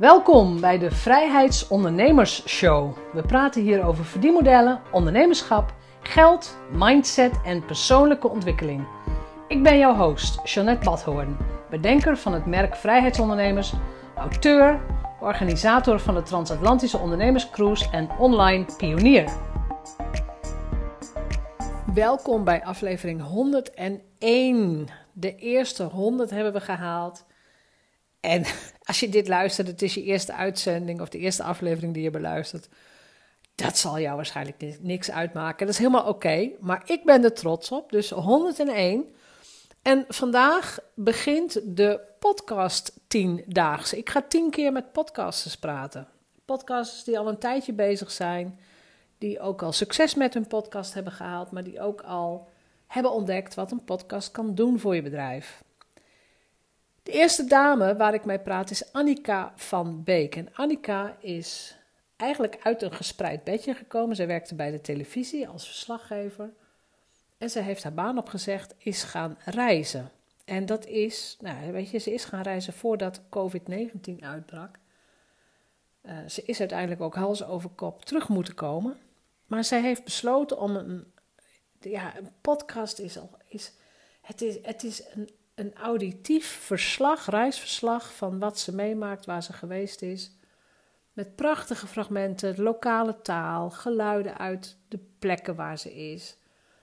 Welkom bij de Vrijheidsondernemers Show. We praten hier over verdienmodellen, ondernemerschap, geld, mindset en persoonlijke ontwikkeling. Ik ben jouw host, Jeanette Badhoorn, bedenker van het merk Vrijheidsondernemers, auteur, organisator van de Transatlantische Ondernemerscruise en online pionier. Welkom bij aflevering 101. De eerste 100 hebben we gehaald. En als je dit luistert, het is je eerste uitzending of de eerste aflevering die je beluistert. Dat zal jou waarschijnlijk niks uitmaken. Dat is helemaal oké. maar ik ben er trots op. Dus 101. En vandaag begint de podcast 10-daagse. Ik ga tien keer met podcasters praten. Podcasters die al een tijdje bezig zijn. Die ook al succes met hun podcast hebben gehaald. Maar die ook al hebben ontdekt wat een podcast kan doen voor je bedrijf. De eerste dame waar ik mee praat is Annika van Beek. En Annika is eigenlijk uit een gespreid bedje gekomen. Zij werkte bij de televisie als verslaggever. En ze heeft haar baan opgezegd, is gaan reizen. En dat is, nou weet je, ze is gaan reizen voordat COVID-19 uitbrak. Uh, ze is uiteindelijk ook hals over kop terug moeten komen. Maar zij heeft besloten om een, ja, een podcast is al, is, het is, het is een een auditief verslag, reisverslag van wat ze meemaakt, waar ze geweest is. Met prachtige fragmenten, lokale taal, geluiden uit de plekken waar ze is.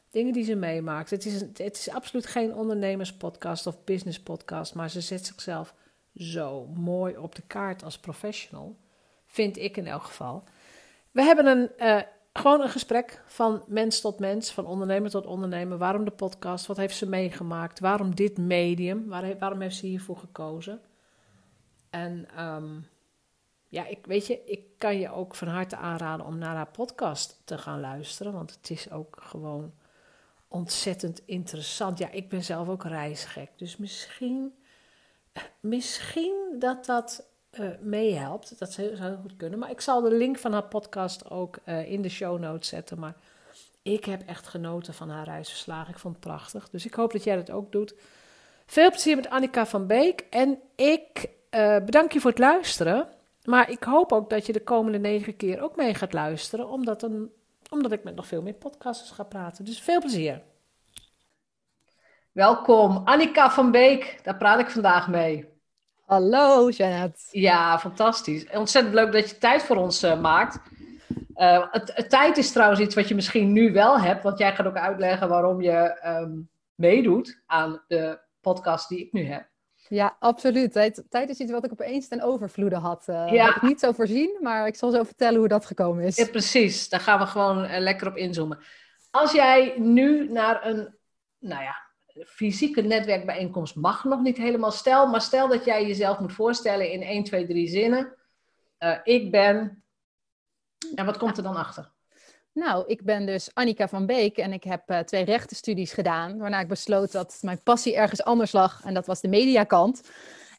Dingen die ze meemaakt. Het is, het is absoluut geen ondernemerspodcast of businesspodcast, maar ze zet zichzelf zo mooi op de kaart als professional. Vind ik in elk geval. We hebben een uh, gewoon een gesprek van mens tot mens, van ondernemer tot ondernemer. Waarom de podcast? Wat heeft ze meegemaakt? Waarom dit medium? waarom heeft ze hiervoor gekozen? En ehm, ja, ik weet je, ik kan je ook van harte aanraden om naar haar podcast te gaan luisteren. Want het is ook gewoon ontzettend interessant. Ja, ik ben zelf ook reisgek. Dus misschien, misschien dat dat uh, meehelpt. Dat zou goed kunnen. Maar ik zal de link van haar podcast ook uh, in de show notes zetten. Maar ik heb echt genoten van haar reisverslagen. Ik vond het prachtig. Dus ik hoop dat jij dat ook doet. Veel plezier met Annika van Beek. En ik uh, bedank je voor het luisteren. Maar ik hoop ook dat je de komende negen keer ook mee gaat luisteren. Omdat, een, omdat ik met nog veel meer podcasters ga praten. Dus veel plezier. Welkom, Annika van Beek. Daar praat ik vandaag mee. Hallo Janet. Ja, fantastisch. Ontzettend leuk dat je tijd voor ons uh, maakt. Uh, het, het, tijd is trouwens iets wat je misschien nu wel hebt, want jij gaat ook uitleggen waarom je um, meedoet aan de podcast die ik nu heb. Ja, absoluut. Tijd, tijd is iets wat ik opeens ten overvloede had. Uh, ja. Had ik niet zo voorzien, maar ik zal zo vertellen hoe dat gekomen is. Ja, precies. Daar gaan we gewoon lekker op inzoomen. Als jij nu naar een, nou ja, fysieke netwerkbijeenkomst mag nog niet helemaal. Stel, maar stel dat jij jezelf moet voorstellen in 1, 2, 3 zinnen. Uh, ik ben. En wat komt er dan achter? Nou, ik ben dus Annika van Beek en ik heb uh, twee rechtenstudies gedaan. Waarna ik besloot dat mijn passie ergens anders lag en dat was de mediakant.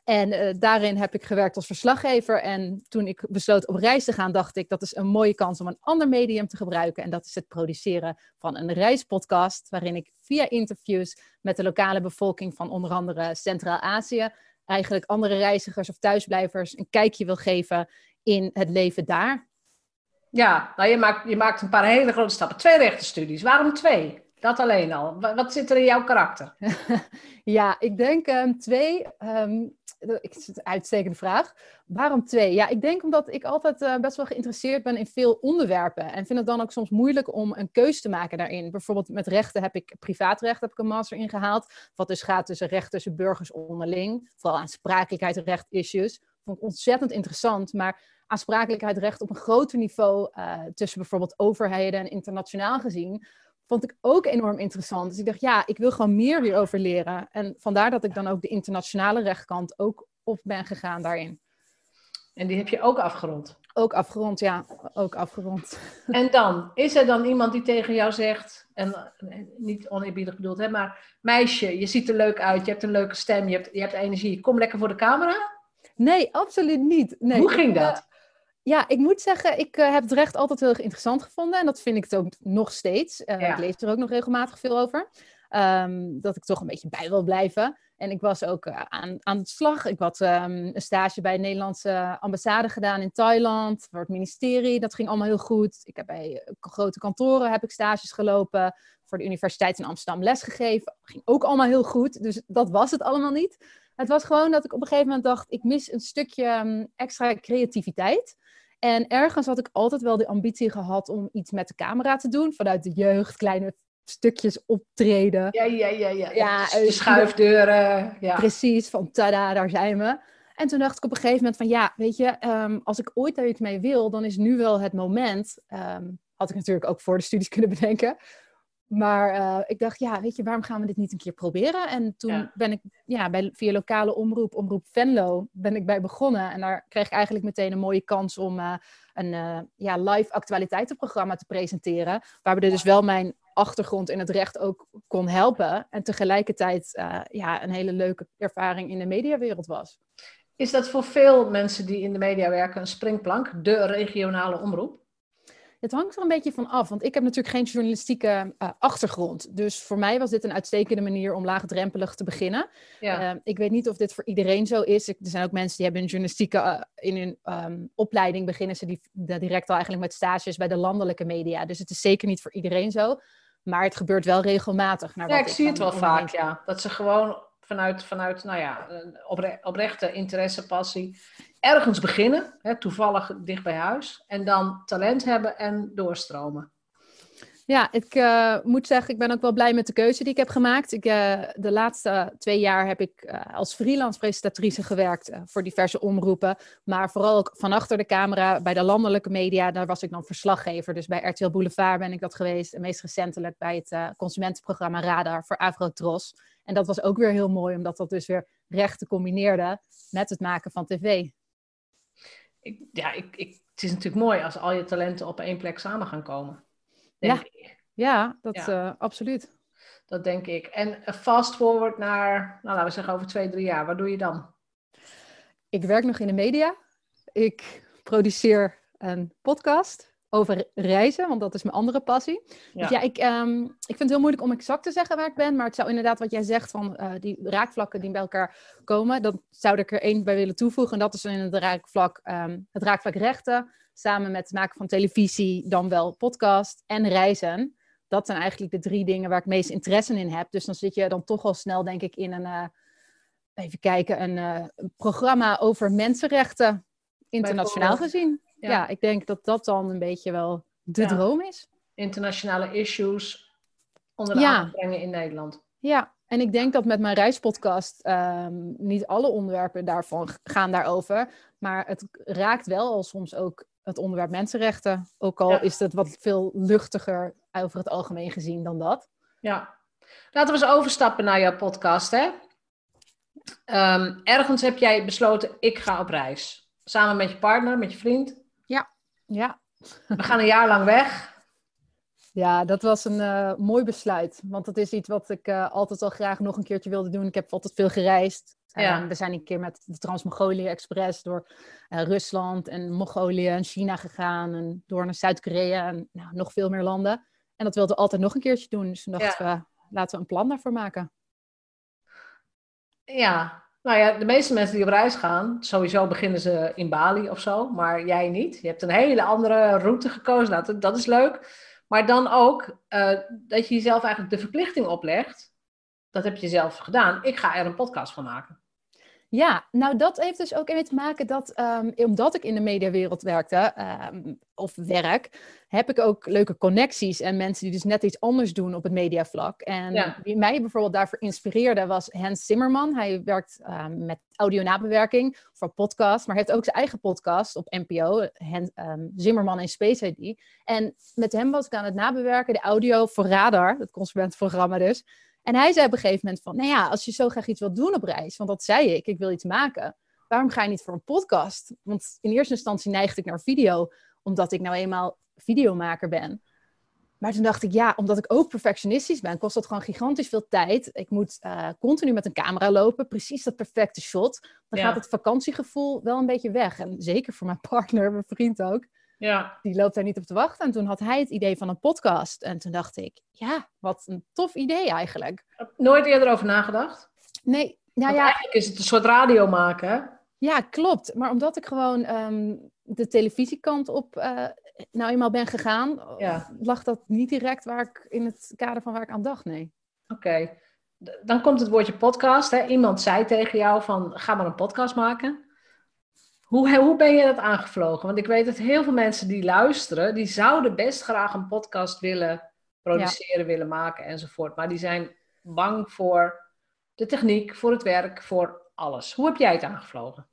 En uh, daarin heb ik gewerkt als verslaggever. En toen ik besloot op reis te gaan, dacht ik dat is een mooie kans om een ander medium te gebruiken. En dat is het produceren van een reispodcast, waarin ik via interviews met de lokale bevolking van onder andere Centraal-Azië, eigenlijk andere reizigers of thuisblijvers, een kijkje wil geven in het leven daar. Ja, nou je maakt, je maakt een paar hele grote stappen. Twee rechtenstudies. Waarom twee? Dat alleen al. Wat zit er in jouw karakter? ja, ik denk um, twee. Um, ik is een uitstekende vraag. Waarom twee? Ja, ik denk omdat ik altijd uh, best wel geïnteresseerd ben in veel onderwerpen. En vind het dan ook soms moeilijk om een keuze te maken daarin. Bijvoorbeeld met rechten heb ik privaatrecht heb ik een master ingehaald. Wat dus gaat tussen recht tussen burgers onderling. Vooral aansprakelijkheid en recht issues. Vond ik ontzettend interessant. Maar aansprakelijkheid recht op een groter niveau uh, tussen bijvoorbeeld overheden en internationaal gezien vond ik ook enorm interessant. Dus ik dacht, ja, ik wil gewoon meer hierover leren. En vandaar dat ik dan ook de internationale rechtkant ook op ben gegaan daarin. En die heb je ook afgerond? Ook afgerond, ja. Ook afgerond. En dan, is er dan iemand die tegen jou zegt, en niet oneerbiedig bedoeld, hè, maar meisje, je ziet er leuk uit, je hebt een leuke stem, je hebt, je hebt energie, kom lekker voor de camera? Nee, absoluut niet. Nee. Hoe ging dat? Ja, ik moet zeggen, ik uh, heb het recht altijd heel erg interessant gevonden. En dat vind ik het ook nog steeds. Uh, Ik lees er ook nog regelmatig veel over. Um, dat ik toch een beetje bij wil blijven. En ik was ook eh, aan, aan de slag. Ik had ehm, een stage bij de Nederlandse ambassade gedaan in Thailand, voor het ministerie. Dat ging allemaal heel goed. Ik heb bij eh, grote kantoren heb ik stages gelopen. Voor de Universiteit in Amsterdam lesgegeven. Ging ook allemaal heel goed. Dus dat was het allemaal niet. Het was gewoon dat ik op een gegeven moment dacht, ik mis een stukje ehm, extra creativiteit. En ergens had ik altijd wel de ambitie gehad om iets met de camera te doen. Vanuit de jeugd, kleine stukjes optreden. Ja, ja, ja. ja. ja de eh, schuifdeuren. Ja. Precies, van tada, daar zijn we. En toen dacht ik op een gegeven moment van ja, weet je, ehm, als ik ooit daar iets mee wil, dan is nu wel het moment. Ehm, had ik natuurlijk ook voor de studies kunnen bedenken. Maar uh, ik dacht, ja, weet je, waarom gaan we dit niet een keer proberen? En toen ben ik ja, bij, via lokale omroep, omroep Venlo, ben ik bij begonnen. En daar kreeg ik eigenlijk meteen een mooie kans om uh, een uh, ja, live actualiteitenprogramma te presenteren. Waarbij dus wel mijn achtergrond in het recht ook kon helpen. En tegelijkertijd ja, een hele leuke ervaring in de mediawereld was. Is dat voor veel mensen die in de media werken een springplank, de regionale omroep? Het hangt er een beetje van af, want ik heb natuurlijk geen journalistieke uh, achtergrond. Dus voor mij was dit een uitstekende manier om laagdrempelig te beginnen. Ja. Uh, ik weet niet of dit voor iedereen zo is. Ik, er zijn ook mensen die hebben een journalistieke, uh, in hun um, opleiding beginnen ze die, direct al eigenlijk met stages bij de landelijke media. Dus het is zeker niet voor iedereen zo. Maar het gebeurt wel regelmatig. Naar ja, ik, ik zie het wel vaak, ja. Dat ze gewoon vanuit, vanuit nou ja, opre oprechte interesse, passie, ergens beginnen, hè, toevallig dicht bij huis, en dan talent hebben en doorstromen. Ja, ik uh, moet zeggen, ik ben ook wel blij met de keuze die ik heb gemaakt. Ik, uh, de laatste twee jaar heb ik als freelance presentatrice gewerkt voor diverse omroepen. Maar vooral ook van achter de camera bij de landelijke media, daar was ik dan verslaggever. Dus bij RTL Boulevard ben ik dat geweest. En meest recentelijk bij het consumentenprogramma Radar voor Avrotros. En dat was ook weer heel mooi, omdat dat dus weer rechten combineerde met het maken van tv. Ik, ja, ik, ik, het is natuurlijk mooi als al je talenten op één plek samen gaan komen. Ja. Ik. ja, dat ja. Uh, absoluut. Dat denk ik. En fast forward naar, nou, laten we zeggen over twee, drie jaar. Wat doe je dan? Ik werk nog in de media. Ik produceer een podcast over reizen, want dat is mijn andere passie. Ja. Dus ja, ik, um, ik vind het heel moeilijk om exact te zeggen waar ik ben, maar het zou inderdaad wat jij zegt van uh, die raakvlakken die bij elkaar komen, dan zou ik er één bij willen toevoegen. En dat is in het raakvlak, um, het raakvlak rechten, samen met het maken van televisie, dan wel podcast en reizen. Dat zijn eigenlijk de drie dingen waar ik meest interesse in heb. Dus dan zit je dan toch al snel, denk ik, in een, uh, even kijken, een uh, programma over mensenrechten, internationaal gezien ja. ja. ik denk dat dat dan een beetje wel de droom is. Internationale issues onder de ja. brengen in Nederland. Ja, en ik denk dat met mijn reispodcast um, niet alle onderwerpen daarvan gaan daarover. Maar het raakt wel al soms ook het onderwerp mensenrechten. Ook al ja. is het wat veel luchtiger over het algemeen gezien dan dat. Ja, laten we eens overstappen naar jouw podcast. Hè? Um, ergens heb jij besloten, ik ga op reis. Samen met je partner, met je vriend. Ja. We gaan een jaar lang weg. Ja, dat was een uh, mooi besluit. Want dat is iets wat ik uh, altijd al graag nog een keertje wilde doen. Ik heb altijd veel gereisd. Ja. Um, we zijn een keer met de Trans-Mongolië Express door Rusland en Mongolië en China gegaan. En door naar Zuid-Korea en nou, nog veel meer landen. En dat wilden we altijd nog een keertje doen. Dus toen dachten ja. we, laten we een plan daarvoor maken. Ja, nou ja, de meeste mensen die op reis gaan, sowieso beginnen ze in Bali of zo, maar jij niet. Je hebt een hele andere route gekozen, dat, dat is leuk. Maar dan ook uh, dat je jezelf eigenlijk de verplichting oplegt. Dat heb je zelf gedaan. Ik ga er een podcast van maken. Ja, nou dat heeft dus ook mee te maken dat, um, omdat ik in de mediawereld werkte, um, of werk, heb ik ook leuke connecties en mensen die dus net iets anders doen op het mediavlak. En ja. wie mij bijvoorbeeld daarvoor inspireerde was Hans Zimmerman. Hij werkt um, met audio-nabewerking voor podcast, maar heeft ook zijn eigen podcast op NPO, Hans, Zimmerman in Space ID. En met hem was ik aan het nabewerken, de audio voor Radar, het consumentenprogramma dus. En hij zei op een gegeven moment van, nou ja, als je zo graag iets wilt doen op reis, want dat zei ik, ik wil iets maken. Waarom ga je niet voor een podcast? Want in eerste instantie neigde ik naar video, omdat ik nou eenmaal videomaker ben. Maar toen dacht ik, ja, omdat ik ook perfectionistisch ben, kost dat gewoon gigantisch veel tijd. Ik moet uh, continu met een camera lopen, precies dat perfecte shot. Dan ja. gaat het vakantiegevoel wel een beetje weg. En zeker voor mijn partner, mijn vriend ook. Ja. Die loopt daar niet op te wachten. En toen had hij het idee van een podcast. En toen dacht ik, ja, wat een tof idee eigenlijk. Nooit eerder over nagedacht? Nee, Ja, ja. Eigenlijk is het een soort radio maken, hè? Ja, klopt. Maar omdat ik gewoon ehm, de televisiekant op uh, nou eenmaal ben gegaan, ja. lag dat niet direct waar ik in het kader van waar ik aan dacht, nee. Oké. Dan komt het woordje podcast. Hè? Iemand zei tegen jou van, ga maar een podcast maken. Hoe, hoe ben je dat aangevlogen? Want ik weet dat heel veel mensen die luisteren, die zouden best graag een podcast willen produceren, willen maken enzovoort. Maar die zijn bang voor de techniek, voor het werk, voor alles. Hoe heb jij het aangevlogen?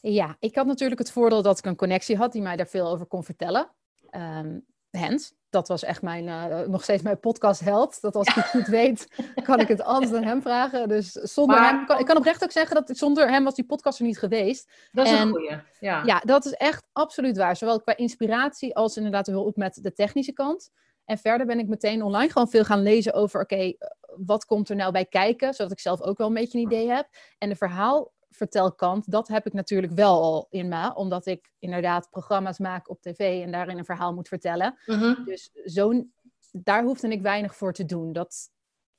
Ja, ik had natuurlijk het voordeel dat ik een connectie had die mij daar veel over kon vertellen. Um, Hens, dat was echt mijn, uh, nog steeds mijn podcast held. Dat als ik het goed weet, kan ik het altijd aan hem vragen. Dus zonder hem, kan, ik kan oprecht ook zeggen dat zonder hem was die podcast er niet geweest. Dat is een goeie, ja. Ja, dat is echt absoluut waar. Zowel qua inspiratie als inderdaad de hulp met de technische kant. En verder ben ik meteen online gewoon veel gaan lezen over, oké, wat komt er nou bij kijken? Zodat ik zelf ook wel een beetje een idee heb. En de verhaalvertelkant, dat heb ik natuurlijk wel al in me. Omdat ik inderdaad programma's maak op tv en daarin een verhaal moet vertellen. Mhm. Dus zo'n, daar hoefde ik weinig voor te doen. Dat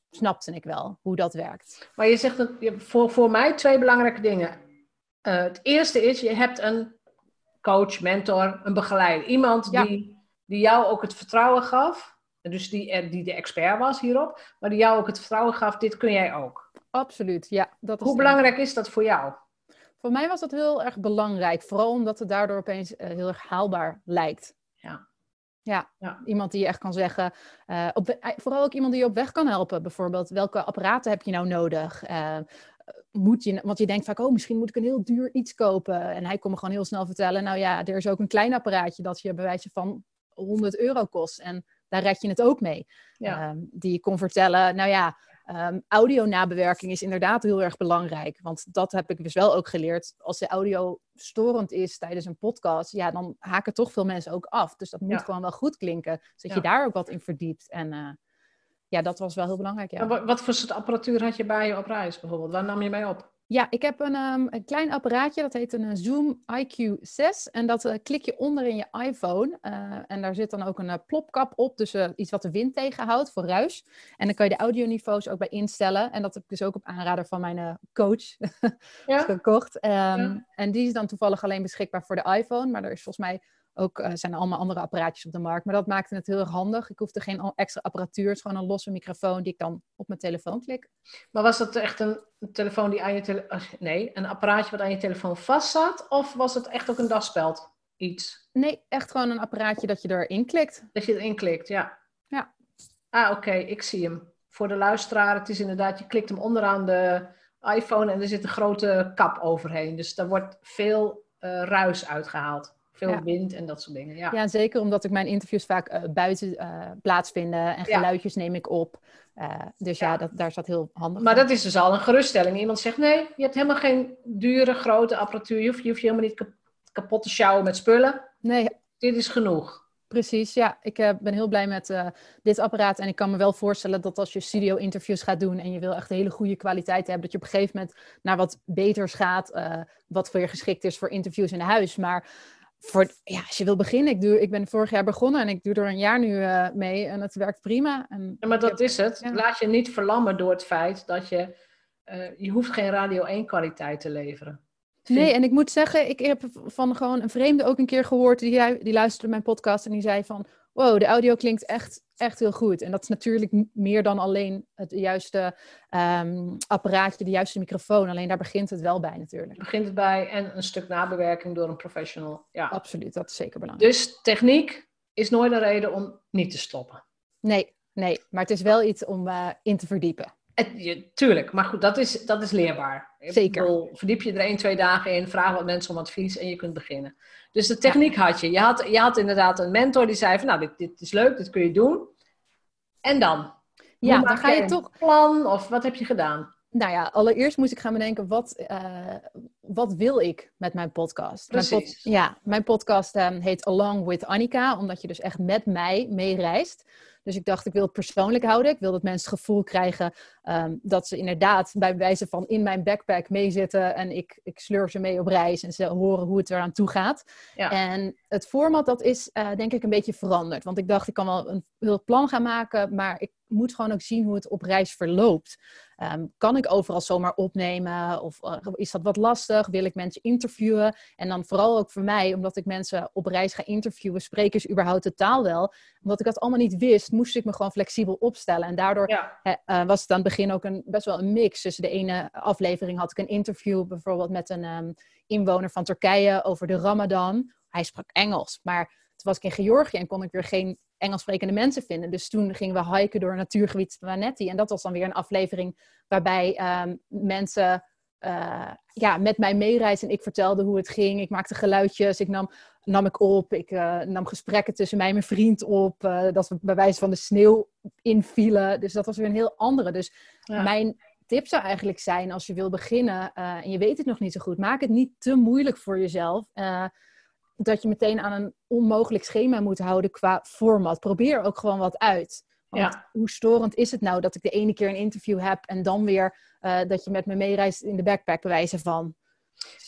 snapte ik wel, hoe dat werkt. Maar je zegt dat, voor, voor mij twee belangrijke dingen. Uh, het eerste is, je hebt een coach, mentor, een begeleider. Iemand die, die jou ook het vertrouwen gaf dus die, die de expert was hierop, maar die jou ook het vertrouwen gaf, dit kun jij ook. Absoluut, ja. Dat is Hoe belangrijk is dat voor jou? Voor mij was dat heel erg belangrijk, vooral omdat het daardoor opeens uh, heel erg haalbaar lijkt. Ja. Ja, ja. iemand die je echt kan zeggen, uh, op, eh, vooral ook iemand die je op weg kan helpen. Bijvoorbeeld, welke apparaten heb je nou nodig? Uh, moet je, want je denkt vaak, oh, misschien moet ik een heel duur iets kopen. En hij kon me gewoon heel snel vertellen, nou ja, er is ook een klein apparaatje dat je bij wijze van 100 euro kost. En daar red je het ook mee. Ehm, die je kon vertellen, nou ja, um, audio-nabewerking is inderdaad heel erg belangrijk. Want dat heb ik dus wel ook geleerd. Als de audio storend is tijdens een podcast, ja, dan haken toch veel mensen ook af. Dus dat moet gewoon wel goed klinken, zodat je daar ook wat in verdiept. En uh, ja, dat was wel heel belangrijk. Ja. wat voor soort apparatuur had je bij je op reis bijvoorbeeld? Waar nam je mee op? Ja, ik heb een, um, een klein apparaatje, dat heet een Zoom IQ6. En dat uh, klik je onder in je iPhone. Uh, en daar zit dan ook een uh, plopkap op, dus iets wat de wind tegenhoudt voor ruis. En dan kan je de audioniveaus ook bij instellen. En dat heb ik dus ook op aanrader van mijn coach ja. gekocht. Um, ja. En die is dan toevallig alleen beschikbaar voor de iPhone. Maar er is volgens mij ook uh, zijn er allemaal andere apparaatjes op de markt. Maar dat maakte het heel erg handig. Ik hoefde geen extra apparatuur. Het is gewoon een losse microfoon die ik dan op mijn telefoon klik. Maar was dat echt een telefoon die aan je telefoon... Nee, een apparaatje wat aan je telefoon vast zat? Of was het echt ook een dagspeld iets? Nee, echt gewoon een apparaatje dat je erin klikt. Dat je erin klikt, ja. Ja. Ah, oké. Ik zie hem. Voor de luisteraar, het is inderdaad... Je klikt hem onderaan de iPhone en er zit een grote kap overheen. Dus daar wordt veel uh, ruis uitgehaald veel wind en dat soort dingen. Ja. ja, zeker omdat ik mijn interviews vaak uh, buiten uh, plaatsvinden en geluidjes neem ik op. Uh, dus ja, dat, daar staat heel handig Maar dat is dus al een geruststelling. Iemand zegt, nee, je hebt helemaal geen dure, grote apparatuur. Je hoeft je, hoeft je helemaal niet kapot te sjouwen met spullen. Nee. Dit is genoeg. Precies, ja. Ik uh, ben heel blij met uh, dit apparaat. En ik kan me wel voorstellen dat als je studio-interviews gaat doen en je wil echt hele goede kwaliteit hebben, dat je op een gegeven moment naar wat beters gaat, uh, wat voor je geschikt is voor interviews in huis. Maar voor, ja, als je wil beginnen, ik, doe, ik ben vorig jaar begonnen en ik doe er een jaar nu uh, mee en het werkt prima. En ja, maar dat is het. Laat je niet verlammen door het feit dat je, uh, je hoeft geen Radio 1 kwaliteit te leveren. Nee, en ik moet zeggen, ik heb van gewoon een vreemde ook een keer gehoord, die, die luisterde mijn podcast en die zei van, wow, de audio klinkt echt, echt heel goed. En dat is natuurlijk meer dan alleen het juiste um, apparaatje, de juiste microfoon. Alleen daar begint het wel bij natuurlijk. Begint het bij en een stuk nabewerking door een professional. Ja. Absoluut, dat is zeker belangrijk. Dus techniek is nooit een reden om niet te stoppen. Nee, nee, maar het is wel iets om uh, in te verdiepen. Het, je, tuurlijk, maar goed, dat is, dat is leerbaar. Zeker. Bedoel, verdiep je er één, twee dagen in, vraag wat mensen om advies en je kunt beginnen. Dus de techniek had je. Je had, je had inderdaad een mentor die zei van, nou, dit, dit is leuk, dit kun je doen. En dan? Ja, dan ga je toch... plan of wat heb je gedaan? Nou ja, allereerst moest ik gaan bedenken, wat, uh, wat wil ik met mijn podcast? Precies. Mijn ja, mijn podcast um, heet Along with Annika, omdat je dus echt met mij meereist. Dus ik dacht, ik wil het persoonlijk houden. Ik wil dat mensen het gevoel krijgen um, dat ze inderdaad bij wijze van in mijn backpack meezitten. En ik, ik sleur ze mee op reis en ze horen hoe het eraan toe gaat. Ja. En het format, dat is uh, denk ik een beetje veranderd. Want ik dacht, ik kan wel een heel plan gaan maken, maar ik moet gewoon ook zien hoe het op reis verloopt. Ehm, kan ik overal zomaar opnemen? Of eh, is dat wat lastig? Wil ik mensen interviewen? En dan vooral ook voor mij, omdat ik mensen op reis ga interviewen, spreken ze überhaupt de taal wel? Omdat ik dat allemaal niet wist, moest ik me gewoon flexibel opstellen. En daardoor eh, was het aan het begin ook een, best wel een mix. Dus de ene aflevering had ik een interview bijvoorbeeld met een ehm, inwoner van Turkije over de Ramadan. Hij sprak Engels, maar toen was ik in Georgië en kon ik weer geen Engels sprekende mensen vinden. Dus toen gingen we hiken door natuurgebied Vanetti. En dat was dan weer een aflevering waarbij um, mensen uh, ja, met mij meereisden. En ik vertelde hoe het ging. Ik maakte geluidjes. Ik nam, nam ik op. Ik uh, nam gesprekken tussen mij en mijn vriend op. Uh, dat we bij wijze van de sneeuw invielen. Dus dat was weer een heel andere. Dus ja. mijn tip zou eigenlijk zijn als je wil beginnen en je weet het nog niet zo goed. Maak het niet te moeilijk voor jezelf dat je meteen aan een onmogelijk schema moet houden qua format. Probeer ook gewoon wat uit. Want ja. hoe storend is het nou dat ik de ene keer een interview heb en dan weer uh, dat je met me meereist in de backpack bewijzen van.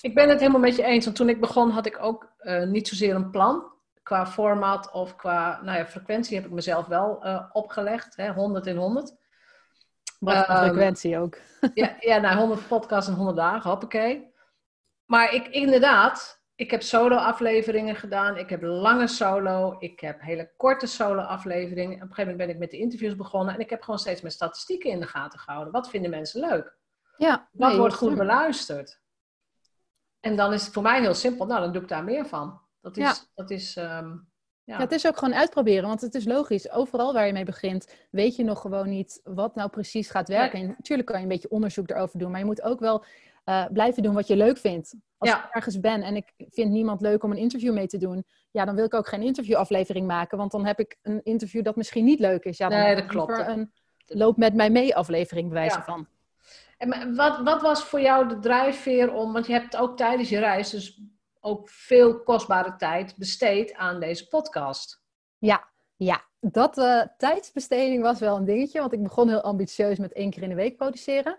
Ik ben het helemaal met je eens. Want toen ik begon had ik ook uh, niet zozeer een plan. Qua format of qua nou ja, frequentie heb ik mezelf wel uh, opgelegd. Hè, 100 in 100. Wat um, frequentie ook. ja, ja, nou 100 podcasts en 100 dagen, hoppakee. Maar ik inderdaad, ik heb solo-afleveringen gedaan. Ik heb lange solo. Ik heb hele korte solo-afleveringen. Op een gegeven moment ben ik met de interviews begonnen. En ik heb gewoon steeds mijn statistieken in de gaten gehouden. Wat vinden mensen leuk? Ja, Wat nee, wordt goed beluisterd? En dan is het voor mij heel simpel. Nou, dan doe ik daar meer van. Dat is... Ja. Dat is um, ja. ja. het is ook gewoon uitproberen, want het is logisch. Overal waar je mee begint, weet je nog gewoon niet wat nou precies gaat werken. Nee. En natuurlijk kan je een beetje onderzoek erover doen, maar je moet ook wel uh, blijven doen wat je leuk vindt. Als ja. ik ergens ben en ik vind niemand leuk om een interview mee te doen, ja, dan wil ik ook geen interviewaflevering maken, want dan heb ik een interview dat misschien niet leuk is. Ja, dan nee, dat klopt. een loop met mij mee aflevering bewijzen ja. van. En wat, wat was voor jou de drijfveer om, want je hebt ook tijdens je reis dus ook veel kostbare tijd besteed aan deze podcast. Ja, ja, dat uh, tijdsbesteding was wel een dingetje, want ik begon heel ambitieus met één keer in de week produceren.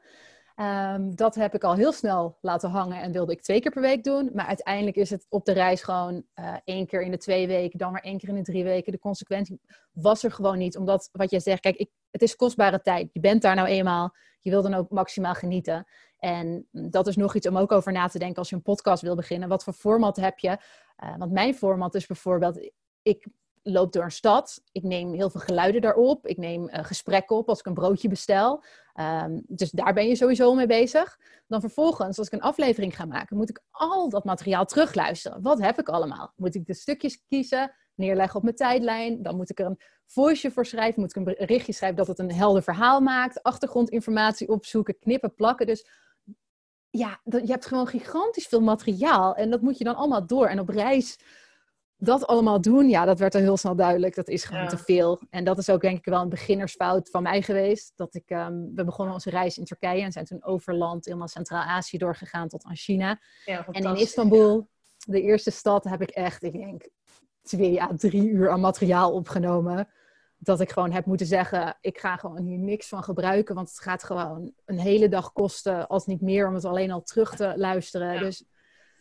Um, dat heb ik al heel snel laten hangen en wilde ik twee keer per week doen. Maar uiteindelijk is het op de reis gewoon uh, één keer in de twee weken, dan maar één keer in de drie weken. De consequentie was er gewoon niet. Omdat wat jij zegt, kijk, ik, het is kostbare tijd. Je bent daar nou eenmaal. Je wil dan ook maximaal genieten. En dat is nog iets om ook over na te denken als je een podcast wil beginnen. Wat voor format heb je? Uh, want mijn format is bijvoorbeeld, ik loop door een stad. Ik neem heel veel geluiden daarop. Ik neem uh, gesprekken op als ik een broodje bestel. Um, dus daar ben je sowieso mee bezig. Dan vervolgens, als ik een aflevering ga maken, moet ik al dat materiaal terugluisteren. Wat heb ik allemaal? Moet ik de stukjes kiezen, neerleggen op mijn tijdlijn? Dan moet ik er een voice voor schrijven. Moet ik een berichtje schrijven dat het een helder verhaal maakt. Achtergrondinformatie opzoeken, knippen, plakken. Dus ja, je hebt gewoon gigantisch veel materiaal. En dat moet je dan allemaal door. En op reis dat allemaal doen, ja, dat werd er heel snel duidelijk. Dat is gewoon ja. te veel. En dat is ook denk ik wel een beginnersfout van mij geweest. Dat ik, um, we begonnen onze reis in Turkije en zijn toen overland helemaal Centraal-Azië doorgegaan tot aan China. Ja, en in Istanbul, de eerste stad, heb ik echt, ik denk, twee à drie uur aan materiaal opgenomen. Dat ik gewoon heb moeten zeggen, ik ga gewoon hier niks van gebruiken. Want het gaat gewoon een hele dag kosten, als niet meer, om het alleen al terug te luisteren. Dus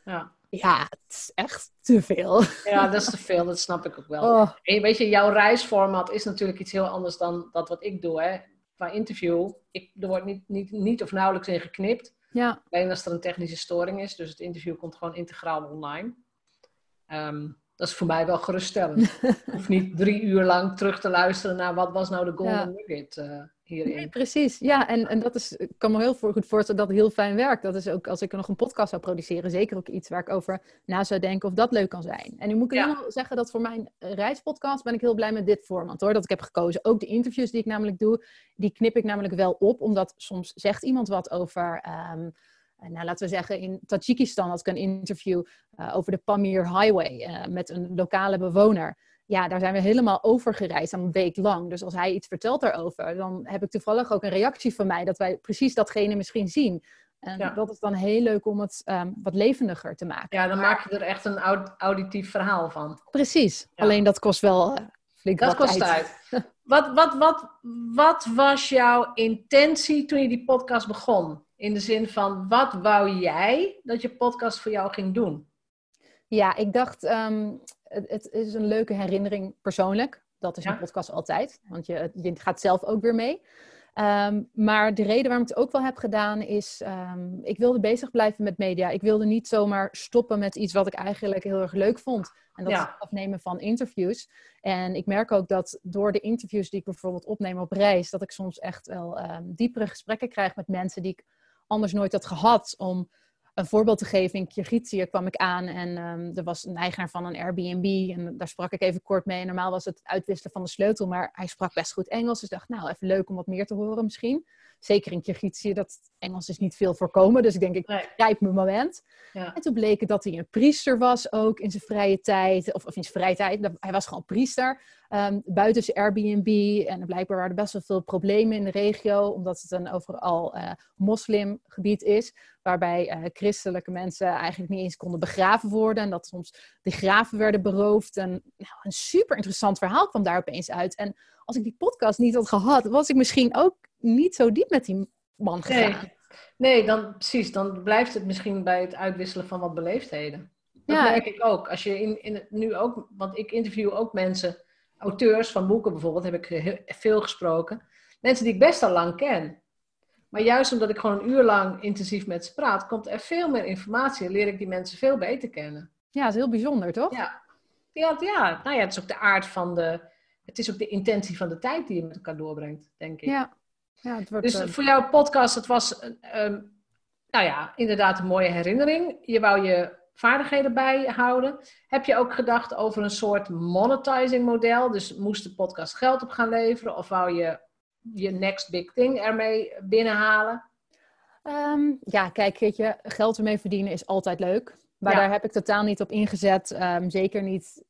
ja ja, het is echt te veel. Ja, dat is te veel, dat snap ik ook wel. Oh. En weet je, jouw reisformat is natuurlijk iets heel anders dan dat wat ik doe. Hè? Qua interview, ik, er wordt niet, niet, niet of nauwelijks in geknipt. Ja. Alleen als er een technische storing is. Dus het interview komt gewoon integraal online. Um, dat is voor mij wel geruststellend. of niet drie uur lang terug te luisteren naar wat was nou de golden ja. nugget uh, hierin. Nee, precies, ja. En, en dat is, ik kan me heel goed voorstellen dat het heel fijn werkt. Dat is ook als ik nog een podcast zou produceren, zeker ook iets waar ik over na zou denken of dat leuk kan zijn. En nu moet ik ja. helemaal zeggen dat voor mijn reispodcast ben ik heel blij met dit format hoor, dat ik heb gekozen. Ook de interviews die ik namelijk doe, die knip ik namelijk wel op, omdat soms zegt iemand wat over... Um, nou, laten we zeggen, in Tajikistan had ik een interview uh, over de Pamir Highway uh, met een lokale bewoner. Ja, daar zijn we helemaal over gereisd, een week lang. Dus als hij iets vertelt daarover, dan heb ik toevallig ook een reactie van mij dat wij precies datgene misschien zien. En ja. dat is dan heel leuk om het um, wat levendiger te maken. Ja, dan maak je er echt een aud auditief verhaal van. Precies, ja. alleen dat kost wel uh, flink dat wat kost tijd. tijd. wat, wat, wat, wat was jouw intentie toen je die podcast begon? In de zin van, wat wou jij dat je podcast voor jou ging doen? Ja, ik dacht, um, het, het, is een leuke herinnering persoonlijk. dat is Ja. een podcast altijd, want je, je gaat zelf ook weer mee. Ehm, maar de reden waarom ik het ook wel heb gedaan is, ehm, ik wilde bezig blijven met media. Ik wilde niet zomaar stoppen met iets wat ik eigenlijk heel erg leuk vond. En dat Ja. is het afnemen van interviews. En ik merk ook dat door de interviews die ik bijvoorbeeld opneem op reis, dat ik soms echt wel ehm, diepere gesprekken krijg met mensen die ik anders nooit had gehad. Om een voorbeeld te geven, in Kirgizië kwam ik aan en ehm, er was een eigenaar van een Airbnb en daar sprak ik even kort mee. En normaal was het uitwisselen van de sleutel, maar hij sprak best goed Engels. Dus ik dacht, nou, even leuk om wat meer te horen misschien. Zeker in Kirgizië, dat Engels is niet veel voorkomen. Dus ik denk, ik Nee. grijp mijn moment. Ja. En toen bleek het dat hij een priester was ook in zijn vrije tijd. Of, of in zijn vrije tijd, hij was gewoon priester. Ehm, buiten zijn Airbnb. En blijkbaar waren er best wel veel problemen in de regio. Omdat het een overal eh moslimgebied is. Waarbij eh, christelijke mensen eigenlijk niet eens konden begraven worden. En dat soms de graven werden beroofd. En nou, een super interessant verhaal kwam daar opeens uit. En als ik die podcast niet had gehad, was ik misschien ook niet zo diep met die man gegaan. Nee. nee, dan precies. Dan blijft het misschien bij het uitwisselen van wat beleefdheden. Dat Ja, merk ik ook. Als je in, in het, nu ook, want ik interview ook mensen, auteurs van boeken bijvoorbeeld, heb ik heel, veel gesproken. Mensen die ik best al lang ken. Maar juist omdat ik gewoon een uur lang intensief met ze praat, komt er veel meer informatie en leer ik die mensen veel beter kennen. Ja, dat is heel bijzonder, toch? Ja, ja, ja. nou ja, het is ook de aard van de, het is ook de intentie van de tijd die je met elkaar doorbrengt, denk ik. Ja, ja het wordt... Dus eh, voor jouw podcast, het was ehm, nou ja, inderdaad een mooie herinnering. Je wou je vaardigheden bijhouden. Heb je ook gedacht over een soort monetizing model? Dus moest de podcast geld op gaan leveren? Of wou je je next big thing ermee binnenhalen? Ehm, ja, kijk, weet je, geld ermee verdienen is altijd leuk. Maar Ja. daar heb ik totaal niet op ingezet. Ehm, zeker niet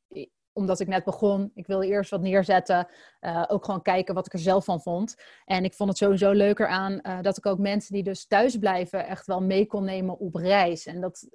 omdat ik net begon. Ik wilde eerst wat neerzetten. eh, ook gewoon kijken wat ik er zelf van vond. En ik vond het sowieso leuker aan eh, dat ik ook mensen die dus thuis blijven echt wel mee kon nemen op reis. En dat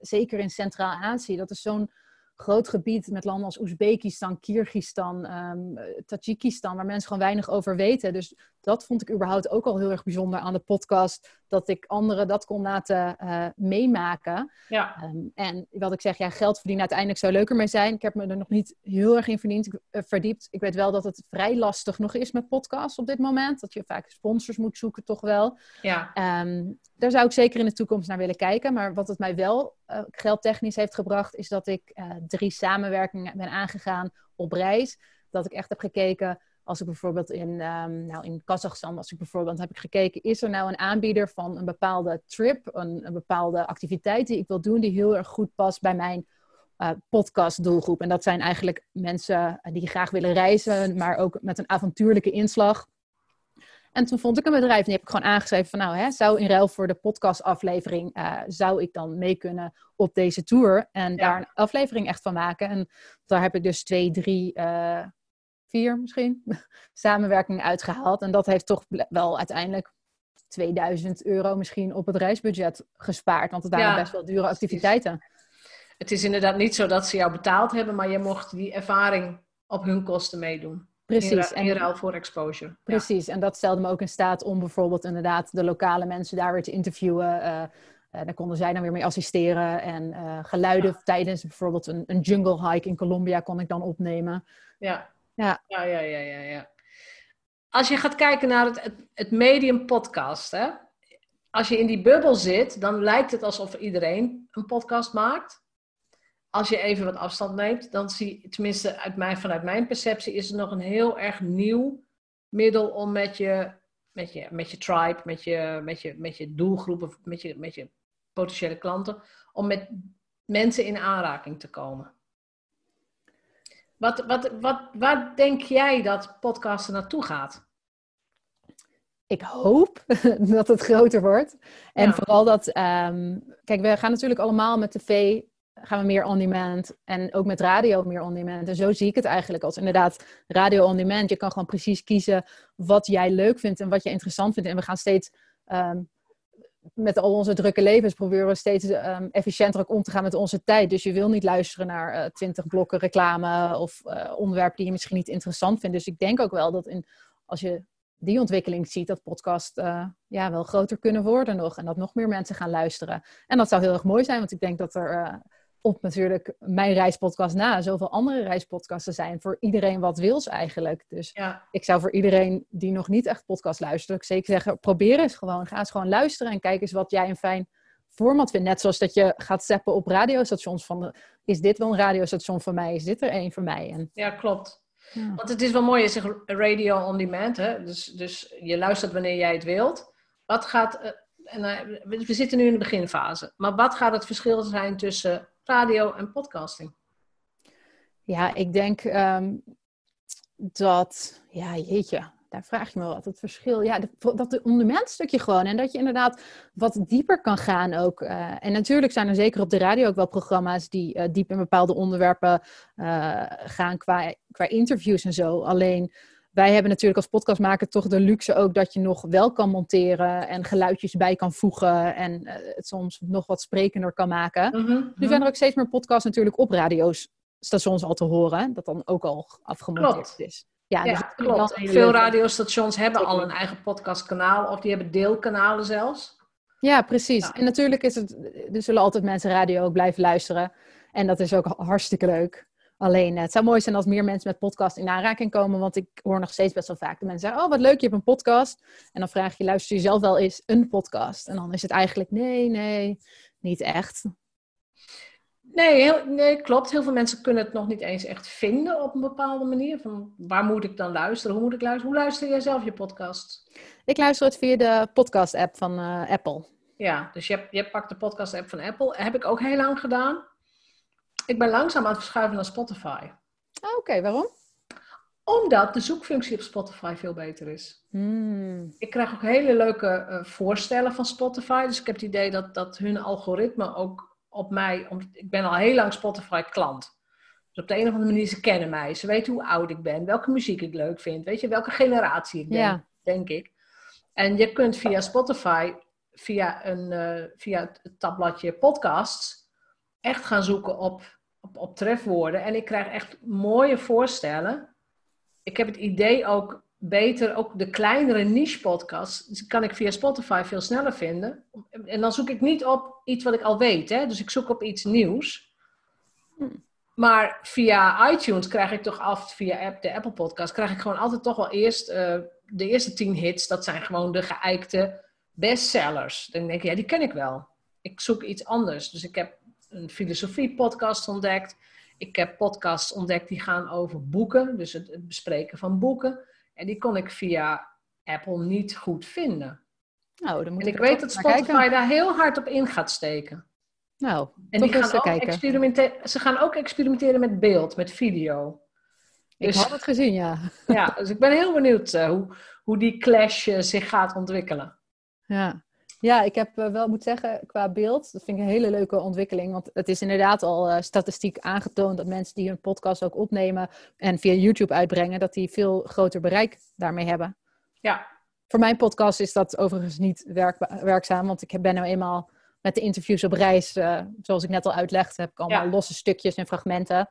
zeker in Centraal-Azië, dat is zo'n groot gebied met landen als Oezbekistan, Kirgistan, ehm eh, Tajikistan, waar mensen gewoon weinig over weten. Dus dat vond ik überhaupt ook al heel erg bijzonder aan de podcast. Dat ik anderen dat kon laten eh, meemaken. Ja, Ehm, en wat ik zeg, ja, geld verdienen uiteindelijk zou leuker mee zijn. Ik heb me er nog niet heel erg in verdiend, eh, verdiept. Ik weet wel dat het vrij lastig nog is met podcasts op dit moment. Dat je vaak sponsors moet zoeken, toch wel. ja, Ehm, daar zou ik zeker in de toekomst naar willen kijken. Maar wat het mij wel eh, geldtechnisch heeft gebracht, is dat ik eh, drie samenwerkingen ben aangegaan op reis. Dat ik echt heb gekeken, als ik bijvoorbeeld in, ehm, nou in Kazachstan, als ik bijvoorbeeld heb ik gekeken, is er nou een aanbieder van een bepaalde trip, een, een bepaalde activiteit die ik wil doen, die heel erg goed past bij mijn eh podcast doelgroep. En dat zijn eigenlijk mensen eh, die graag willen reizen, maar ook met een avontuurlijke inslag. En toen vond ik een bedrijf en die heb ik gewoon aangeschreven van nou, hè, zou in ruil voor de podcastaflevering, eh zou ik dan mee kunnen op deze tour en daar een aflevering echt van maken. En daar heb ik dus twee, drie, eh, vier misschien samenwerkingen uitgehaald. En dat heeft toch wel uiteindelijk 2000 euro misschien op het reisbudget gespaard, want het waren Ja, best wel dure activiteiten. het is inderdaad niet zo dat ze jou betaald hebben, maar je mocht die ervaring op hun kosten meedoen. Precies. In, ruil voor exposure. Ja. Precies, en dat stelde me ook in staat om bijvoorbeeld inderdaad de lokale mensen daar weer te interviewen. eh eh, daar konden zij dan weer mee assisteren. En eh, geluiden tijdens bijvoorbeeld een, een jungle hike in Colombia kon ik dan opnemen. Ja. Ja. Ja, ja, ja, ja, ja. Als je gaat kijken naar het, het, het medium podcast, hè? als je in die bubbel zit, dan lijkt het alsof iedereen een podcast maakt. Als je even wat afstand neemt, dan zie tenminste uit mijn, vanuit mijn perceptie, is het nog een heel erg nieuw middel om met je, met je, met je tribe, met je, met je, met je doelgroep, of met je, met je potentiële klanten, om met mensen in aanraking te komen. Wat, wat, wat, waar denk jij dat podcasten naartoe gaat? Ik hoop dat het groter wordt. En Ja. vooral dat, ehm, kijk, we gaan natuurlijk allemaal met tv, gaan we meer on-demand. En ook met radio meer on-demand. En zo zie ik het eigenlijk als inderdaad radio on-demand. Je kan gewoon precies kiezen wat jij leuk vindt en wat je interessant vindt. En we gaan steeds, ehm, met al onze drukke levens, proberen we steeds ehm, efficiënter ook om te gaan met onze tijd. Dus je wil niet luisteren naar twintig blokken reclame of eh, onderwerpen die je misschien niet interessant vindt. Dus ik denk ook wel dat in, als je die ontwikkeling ziet, dat podcast eh, ja, wel groter kunnen worden nog. En dat nog meer mensen gaan luisteren. En dat zou heel erg mooi zijn, want ik denk dat er eh, op natuurlijk mijn reispodcast na zoveel andere reispodcasten zijn. Voor iedereen wat wils eigenlijk. Dus Ja. ik zou voor iedereen die nog niet echt podcast luistert, zeker zeggen, probeer eens gewoon. Ga eens gewoon luisteren en kijk eens wat jij een fijn format vindt. Net zoals dat je gaat zappen op radiostations van, is dit wel een radiostation voor mij? Is dit er één voor mij? En, ja, klopt. ja. Want het is wel mooi, je zegt radio on demand, hè? Dus, dus je luistert wanneer jij het wilt. Wat gaat, eh, en, eh, we zitten nu in de beginfase, maar wat gaat het verschil zijn tussen radio en podcasting? Ja, ik denk ehm, dat, ja, jeetje, daar vraag je me wat. Het verschil, ja, dat de on-demand stukje gewoon. En dat je inderdaad wat dieper kan gaan ook. Eh, en natuurlijk zijn er zeker op de radio ook wel programma's die eh, diep in bepaalde onderwerpen eh, gaan qua, qua interviews en zo. Alleen, wij hebben natuurlijk als podcastmaker toch de luxe ook dat je nog wel kan monteren en geluidjes bij kan voegen en eh, het soms nog wat sprekender kan maken. Mhm, Nu zijn er ook steeds meer podcasts natuurlijk op radiostations al te horen. Dat dan ook al afgemonteerd Klopt. is. Ja, Ja, dus klopt. Veel leuke. radiostations hebben al een eigen podcastkanaal of die hebben deelkanalen zelfs. Ja, precies. Ja. En natuurlijk is het, er zullen altijd mensen radio ook blijven luisteren. En dat is ook hartstikke leuk. Alleen, eh, het zou mooi zijn als meer mensen met podcast in aanraking komen. Want ik hoor nog steeds best wel vaak de mensen zeggen, oh wat leuk, je hebt een podcast. En dan vraag je, luister je zelf wel eens een podcast? En dan is het eigenlijk, nee, nee, niet echt. Nee, heel, nee, klopt. Heel veel mensen kunnen het nog niet eens echt vinden op een bepaalde manier. Van waar moet ik dan luisteren? Hoe moet ik luisteren? Hoe luister jij zelf je podcast? Ik luister het via de podcast-app van eh, Apple. Ja, dus je, je pakt de podcast-app van Apple. Heb ik ook heel lang gedaan. Ik ben langzaam aan het verschuiven naar Spotify. Ah, Oké, waarom? Omdat de zoekfunctie op Spotify veel beter is. Hmm. Ik krijg ook hele leuke eh, voorstellen van Spotify. Dus ik heb het idee dat, dat hun algoritme ook op mij... Om, ik ben al heel lang Spotify-klant. Dus op de een of andere manier, ze kennen mij. Ze weten hoe oud ik ben, welke muziek ik leuk vind. Weet je, welke generatie ik ben, Ja. denk ik. En je kunt via Spotify, via, een, eh, via het tabbladje podcasts... echt gaan zoeken op, op, op trefwoorden. En ik krijg echt mooie voorstellen ik heb het idee ook beter, ook de kleinere niche podcasts, kan ik via Spotify veel sneller vinden. En dan zoek ik niet op iets wat ik al weet, hè? dus ik zoek op iets nieuws. Hmm. Maar via iTunes krijg ik toch af, via app, de Apple Podcast, krijg ik gewoon altijd toch wel eerst eh, de eerste tien hits. Dat zijn gewoon de geëikte bestsellers. Dan denk ik, ja, die ken ik wel. Ik zoek iets anders. Dus ik heb een filosofie podcast ontdekt. Ik heb podcasts ontdekt die gaan over boeken, dus het, het bespreken van boeken. En die kon ik via Apple niet goed vinden. Nou, dan moet En ik er weet dat Spotify kijken. daar heel hard op in gaat steken. Nou, En die gaan ook kijken. experimenteren. Ze gaan ook experimenteren met beeld, met video. Ik Dus, had het gezien, ja. ja, dus ik ben heel benieuwd eh, hoe, hoe die clash eh, zich gaat ontwikkelen. Ja, ja ik heb eh, wel moet zeggen, qua beeld, dat vind ik een hele leuke ontwikkeling. Want het is inderdaad al eh, statistiek aangetoond dat mensen die hun podcast ook opnemen en via YouTube uitbrengen, dat die veel groter bereik daarmee hebben. Ja, Voor mijn podcast is dat overigens niet werkba- werkzaam, want ik ben nou eenmaal met de interviews op reis, eh, zoals ik net al uitlegde, heb ik allemaal Ja. losse stukjes en fragmenten.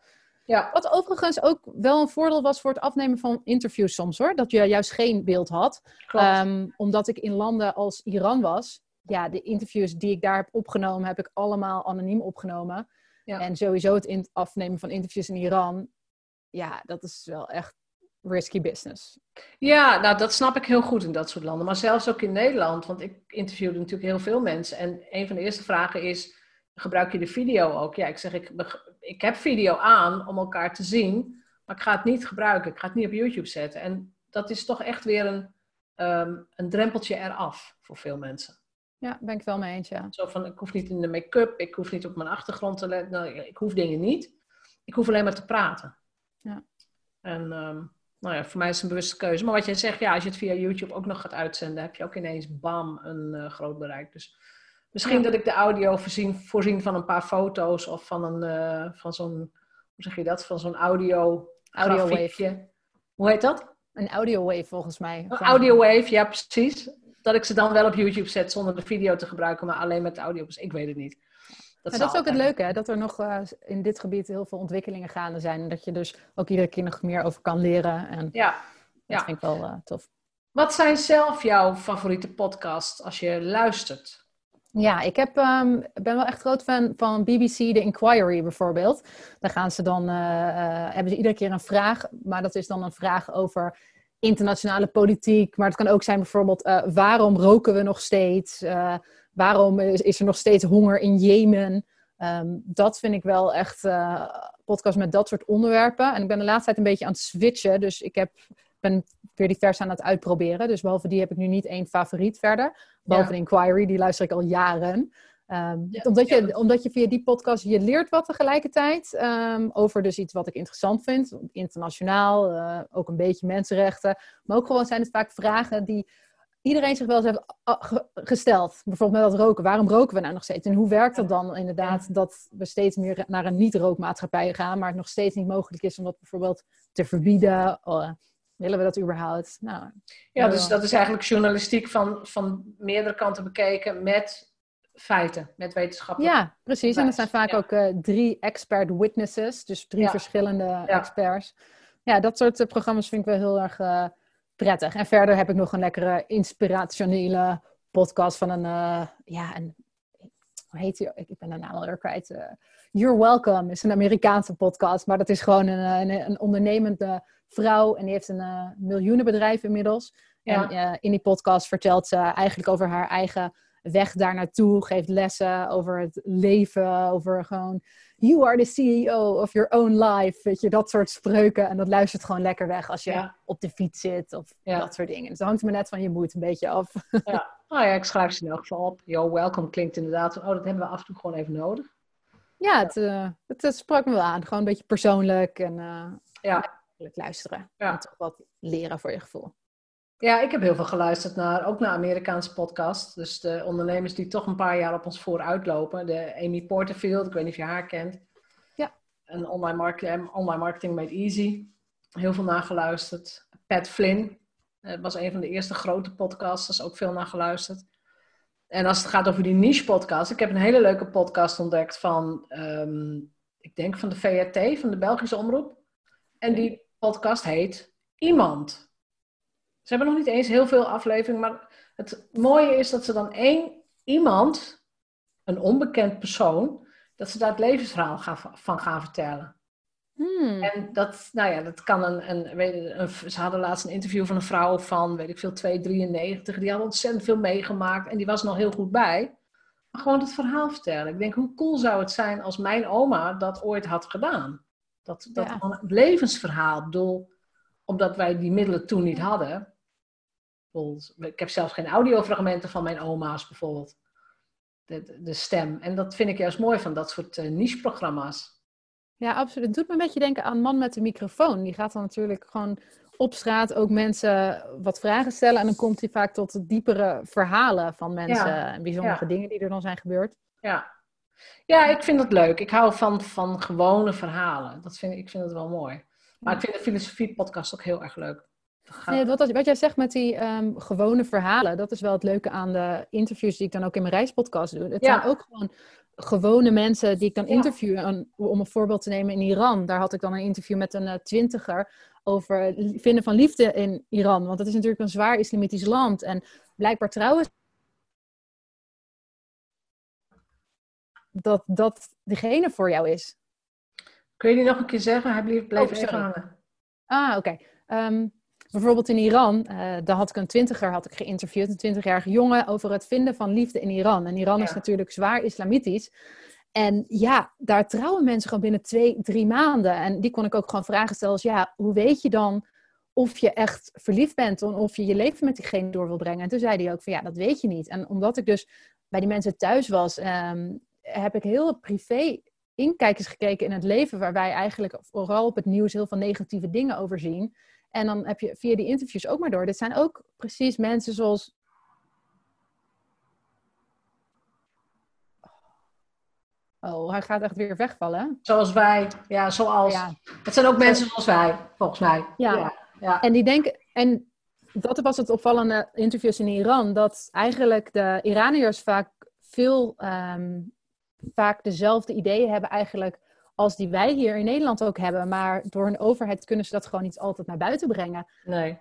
Ja, Wat overigens ook wel een voordeel was voor het afnemen van interviews soms hoor, dat je juist geen beeld had. Ehm, omdat ik in landen als Iran was, ja, de interviews die ik daar heb opgenomen, heb ik allemaal anoniem opgenomen. Ja. En sowieso het afnemen van interviews in Iran, ja, dat is wel echt risky business. Ja, nou dat snap ik heel goed in dat soort landen. Maar zelfs ook in Nederland, want ik interviewde natuurlijk heel veel mensen. En een van de eerste vragen is, gebruik je de video ook? Ja, ik zeg, ik, ik heb video aan om elkaar te zien, maar ik ga het niet gebruiken. Ik ga het niet op YouTube zetten. En dat is toch echt weer een, ehm, een drempeltje eraf voor veel mensen. Ja, ben ik wel mee eens, ja. Zo van, ik hoef niet in de make-up, ik hoef niet op mijn achtergrond te letten. Nou, ik hoef dingen niet. Ik hoef alleen maar te praten. Ja. En ehm, nou ja, voor mij is het een bewuste keuze. Maar wat jij zegt, ja, als je het via YouTube ook nog gaat uitzenden, heb je ook ineens bam een eh, groot bereik. Dus misschien Ja. dat ik de audio voorzien, voorzien van een paar foto's of van een eh, van zo'n, hoe zeg je dat, van zo'n audio Audio grafiekje. Hoe heet dat? Een audio wave volgens mij. Een audio wave, ja precies. Dat ik ze dan wel op YouTube zet zonder de video te gebruiken, maar alleen met de audio. Dus ik weet het niet. Zal dat is ook het leuke, hè? dat er nog eh, in dit gebied heel veel ontwikkelingen gaande zijn. En dat je dus ook iedere keer nog meer over kan leren. En Ja. dat Ja. vind ik wel eh, tof. Wat zijn zelf jouw favoriete podcasts als je luistert? Ja, ik heb, um, ben wel echt groot fan van BBC The Inquiry bijvoorbeeld. Daar gaan ze dan, uh, uh, hebben ze iedere keer een vraag, maar dat is dan een vraag over internationale politiek. Maar het kan ook zijn bijvoorbeeld, uh, waarom roken we nog steeds? waarom is, er nog steeds honger in Jemen? Um, dat vind ik wel echt podcast met dat soort onderwerpen. En ik ben de laatste tijd een beetje aan het switchen, dus ik heb ben weer divers aan het uitproberen. Dus behalve die heb ik nu niet één favoriet verder. Behalve de Inquiry, die luister ik al jaren. Um, omdat, je, omdat je via die podcast, je leert wat tegelijkertijd um, over dus iets wat ik interessant vind. Internationaal, uh, ook een beetje mensenrechten. Maar ook gewoon zijn het vaak vragen die iedereen zich wel eens heeft gesteld. Bijvoorbeeld met dat roken. Waarom roken we nou nog steeds? En hoe werkt dat dan inderdaad dat we steeds meer naar een niet-rookmaatschappij gaan, maar het nog steeds niet mogelijk is om dat bijvoorbeeld te verbieden? Willen we dat überhaupt? Nou, ja, dus dat is eigenlijk journalistiek van, van meerdere kanten bekeken met feiten, met wetenschappelijk. Ja, precies. En dat zijn vaak ook uh, drie expert witnesses, dus drie ja. verschillende ja. experts. Ja, dat soort uh, programma's vind ik wel heel erg uh, prettig. En verder heb ik nog een lekkere inspirationele podcast van een, ja, een, hoe heet die? Ik ben de naam alweer kwijt. You're Welcome is een Amerikaanse podcast, maar dat is gewoon een, een, een ondernemende vrouw en die heeft een uh, miljoenenbedrijf inmiddels. En in die podcast vertelt ze eigenlijk over haar eigen weg daar naartoe, geeft lessen over het leven, over gewoon you are the CEO of your own life, weet je, dat soort spreuken. En dat luistert gewoon lekker weg als je ja. op de fiets zit of ja. dat soort dingen. Dus dat hangt me net van je moed een beetje af. Ja, nou ja, ik schrijf ze in elk geval op. Yo, welcome klinkt inderdaad oh, dat hebben we af en toe gewoon even nodig. Ja, het, uh, het, het, sprak me wel aan. Gewoon een beetje persoonlijk en ja luisteren. En toch wat leren voor je gevoel. Ja, ik heb heel veel geluisterd naar, ook naar Amerikaanse podcasts. Dus de ondernemers die toch een paar jaar op ons vooruit lopen. De Amy Porterfield, ik weet niet of je haar kent. Ja. En online marketing, online marketing made easy. Heel veel nageluisterd. Pat Flynn uh, was een van de eerste grote podcasters, ook veel naar geluisterd. En als het gaat over die niche podcast, ik heb een hele leuke podcast ontdekt van, um, ik denk van de VRT, van de Belgische Omroep. En die podcast heet Iemand. Ze hebben nog niet eens heel veel afleveringen, maar het mooie is dat ze dan één iemand, een onbekend persoon, dat ze daar het levensverhaal gaan, van gaan vertellen. Hmm. En dat, nou ja, dat kan een, een, weet, een, Ze hadden laatst een interview van een vrouw van, weet ik veel, 293. Die had ontzettend veel meegemaakt en die was nog heel goed bij. Maar gewoon het verhaal vertellen. Ik denk, hoe cool zou het zijn als mijn oma dat ooit had gedaan? Dat, dat ja. levensverhaal. bedoel, omdat wij die middelen toen niet hadden. Ik heb zelfs geen audiofragmenten van mijn oma's bijvoorbeeld. De, de, stem. En dat vind ik juist mooi van dat soort uh, niche-programma's. Ja, absoluut. Het doet me een beetje denken aan Man met de microfoon. Die gaat dan natuurlijk gewoon op straat ook mensen wat vragen stellen. En dan komt hij vaak tot diepere verhalen van mensen. Ja. En bijzondere ja. dingen die er dan zijn gebeurd. Ja, ja, ik vind het leuk. Ik hou van, van gewone verhalen. Dat vind, ik vind het wel mooi. Maar ik vind de filosofie-podcast ook heel erg leuk. Nee, wat, wat jij zegt met die um, gewone verhalen, dat is wel het leuke aan de interviews die ik dan ook in mijn reispodcast doe. Het ja. zijn ook gewoon gewone mensen die ik dan ja. interview. Om een voorbeeld te nemen in Iran, daar had ik dan een interview met een uh, twintiger over vinden van liefde in Iran. Want het is natuurlijk een zwaar islamitisch land. En blijkbaar trouwen dat dat degene voor jou is. Kun je die nog een keer zeggen? Hij bleef, bleef oh, even hangen. Ah, oké. Okay. Um, ehm, bijvoorbeeld in Iran, uh, daar had ik een twintiger had ik geïnterviewd, een twintigjarige jongen, over het vinden van liefde in Iran. En Iran ja. is natuurlijk zwaar islamitisch. En ja, daar trouwen mensen gewoon binnen twee, drie maanden. En die kon ik ook gewoon vragen stellen als, ja, hoe weet je dan of je echt verliefd bent en of je je leven met diegene door wil brengen? En toen zei hij ook van, ja, dat weet je niet. En omdat ik dus bij die mensen thuis was, um, heb ik heel privé inkijkers gekeken in het leven, waar wij eigenlijk vooral op het nieuws heel veel negatieve dingen over zien. En dan heb je via die interviews ook maar door. Dit zijn ook precies mensen zoals. Oh, hij gaat echt weer wegvallen. Zoals wij, ja, zoals. Ja. Het zijn ook mensen zoals wij, volgens mij. Ja. ja. ja. En die denken. En dat was het opvallende interviews in Iran, dat eigenlijk de Iraniërs vaak veel um, vaak dezelfde ideeën hebben eigenlijk als die wij hier in Nederland ook hebben. Maar door een overheid kunnen ze dat gewoon niet altijd naar buiten brengen. Nee.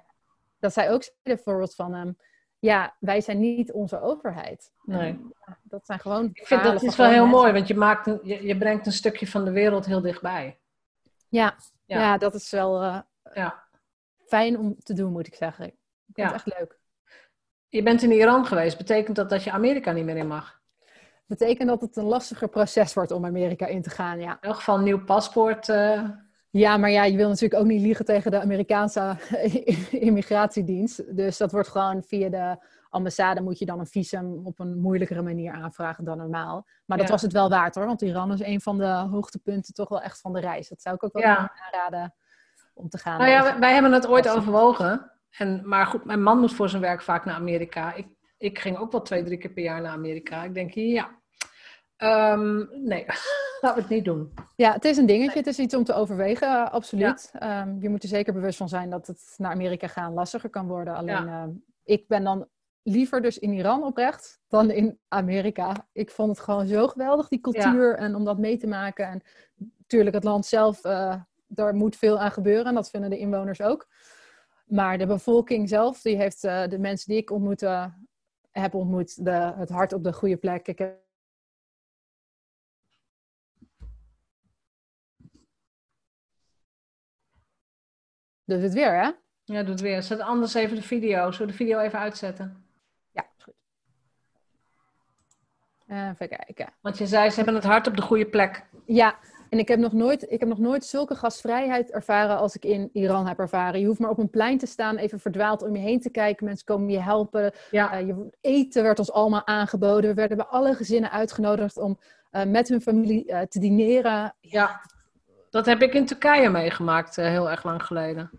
Dat zij ook zeiden bijvoorbeeld van... Um, ja, wij zijn niet onze overheid. Nee. Ja, dat zijn gewoon. Ik vind dat is wel heel mooi, want je, maakt een, je, je, brengt een stukje van de wereld heel dichtbij. Ja, ja. ja dat is wel uh, ja. fijn om te doen, moet ik zeggen. Ik vind Ja. het echt leuk. Je bent in Iran geweest. Betekent dat dat je Amerika niet meer in mag? Betekent dat het een lastiger proces wordt om Amerika in te gaan, ja. In elk geval een nieuw paspoort. eh, Ja, maar ja, je wil natuurlijk ook niet liegen tegen de Amerikaanse immigratiedienst. Dus dat wordt gewoon via de ambassade moet je dan een visum op een moeilijkere manier aanvragen dan normaal. Maar dat Ja. was het wel waard hoor, want Iran is een van de hoogtepunten toch wel echt van de reis. Dat zou ik ook wel Ja. aanraden om te gaan. Nou ja, wij, wij hebben het ooit overwogen. En, maar goed, mijn man moet voor zijn werk vaak naar Amerika. Ik, ik ging ook wel twee, drie keer per jaar naar Amerika. Ik denk, ja, Ehm, nee, laten we het niet doen. Ja, het is een dingetje. Het is iets om te overwegen, eh, absoluut. Ehm, je moet er zeker bewust van zijn dat het naar Amerika gaan lastiger kan worden. Alleen, ehm, ik ben dan liever dus in Iran oprecht dan in Amerika. Ik vond het gewoon zo geweldig, die cultuur, en om dat mee te maken. En natuurlijk, het land zelf, eh, daar moet veel aan gebeuren. En dat vinden de inwoners ook. Maar de bevolking zelf, die heeft eh, de mensen die ik ontmoet, eh, heb ontmoet, de, het hart op de goede plek. Ik heb Dus het weer, hè? Ja, doe het weer. Zet anders even de video. Zullen we de video even uitzetten? Ja, is goed. Even kijken. Want je zei, ze hebben het hart op de goede plek. Ja, en ik heb, nog nooit, ik heb nog nooit zulke gastvrijheid ervaren als ik in Iran heb ervaren. Je hoeft maar op een plein te staan, even verdwaald om je heen te kijken. Mensen komen je helpen. Ja, Uh, je, eten werd ons allemaal aangeboden. We werden bij alle gezinnen uitgenodigd om uh, met hun familie uh, te dineren. ja, dat heb ik in Turkije meegemaakt, heel erg lang geleden.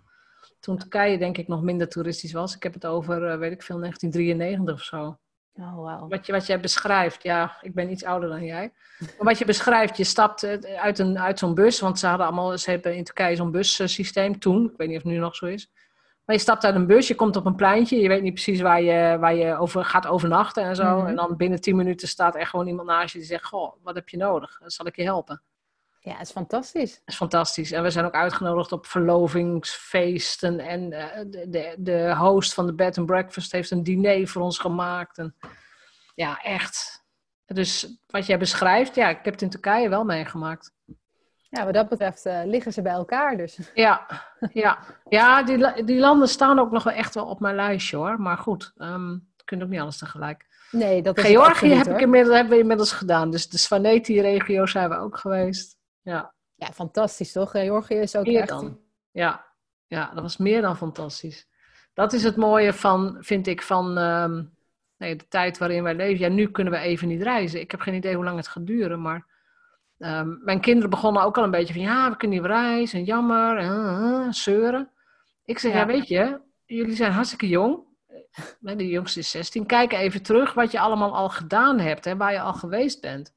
Toen Turkije denk ik nog minder toeristisch was. Ik heb het over, weet ik veel, 1993 of zo. Oh, wow. Wat, je, wat jij beschrijft, ja, ik ben iets ouder dan jij. Maar wat je beschrijft, je stapt uit, een, uit zo'n bus, want ze hadden allemaal, ze hebben in Turkije zo'n bussysteem toen. Ik weet niet of het nu nog zo is. Maar je stapt uit een bus, je komt op een pleintje, je weet niet precies waar je, waar je over gaat overnachten en zo. Mhm. En dan binnen tien minuten staat er gewoon iemand naast je die zegt, goh, wat heb je nodig? Dan zal ik je helpen. Ja, het is fantastisch. Is fantastisch. En we zijn ook uitgenodigd op verlovingsfeesten. En uh, de, de, de, host van de bed and breakfast heeft een diner voor ons gemaakt. En ja, echt. Dus wat jij beschrijft, ja, ik heb het in Turkije wel meegemaakt. Ja, wat dat betreft uh, liggen ze bij elkaar dus. Ja, ja. ja die, die landen staan ook nog wel echt wel op mijn lijstje hoor. Maar goed, um, je kunt ook niet alles tegelijk. Nee, dat is Georgië heb ik inmiddels, hebben we inmiddels gedaan. Dus de Svaneti-regio zijn we ook geweest. Ja, ja fantastisch toch? Georgië is ook meer echt... Dan. Ja. ja, dat was meer dan fantastisch. Dat is het mooie van, vind ik, van um, nee, de tijd waarin wij leven. Ja, nu kunnen we even niet reizen. Ik heb geen idee hoe lang het gaat duren, maar... Um, mijn kinderen begonnen ook al een beetje van... Ja, we kunnen niet reizen, en jammer, en uh, zeuren. Ik zeg, ja. ja, weet je, jullie zijn hartstikke jong. De jongste is 16. Kijk even terug wat je allemaal al gedaan hebt, hè, waar je al geweest bent.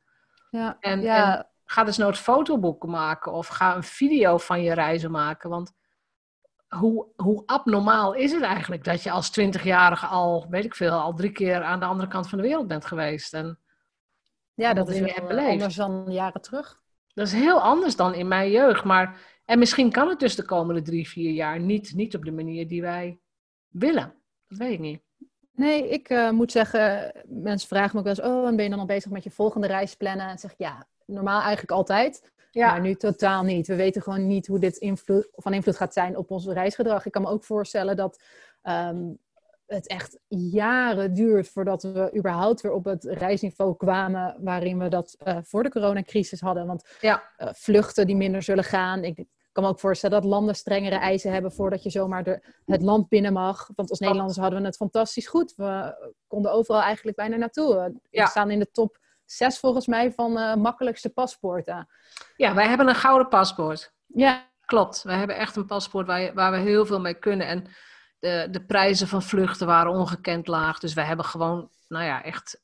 Ja, en, ja. en ga dus nooit fotoboeken maken of ga een video van je reizen maken. Want hoe, hoe abnormaal is het eigenlijk dat je als twintigjarige al, weet ik veel, al drie keer aan de andere kant van de wereld bent geweest? En ja, dat is wel anders dan jaren terug. Dat is heel anders dan in mijn jeugd. Maar, en misschien kan het dus de komende drie, vier jaar niet, niet op de manier die wij willen. Dat weet ik niet. Nee, ik uh, moet zeggen, mensen vragen me ook wel eens, oh, en ben je dan al bezig met je volgende reis plannen? En zeg ik, ja, normaal eigenlijk altijd, ja. maar nu totaal niet. We weten gewoon niet hoe dit invloed, van invloed gaat zijn op ons reisgedrag. Ik kan me ook voorstellen dat um, het echt jaren duurt voordat we überhaupt weer op het reisniveau kwamen waarin we dat uh, voor de coronacrisis hadden. Want ja. uh, vluchten die minder zullen gaan. Ik kan me ook voorstellen dat landen strengere eisen hebben voordat je zomaar de, het land binnen mag. Want als Nederlanders hadden we het fantastisch goed. We konden overal eigenlijk bijna naartoe. We ja. staan in de top zes volgens mij van uh, makkelijkste paspoorten. Ja, wij hebben een gouden paspoort. Ja. Klopt, we hebben echt een paspoort waar, je, waar we heel veel mee kunnen. En de, de prijzen van vluchten waren ongekend laag. Dus wij hebben gewoon, nou ja, echt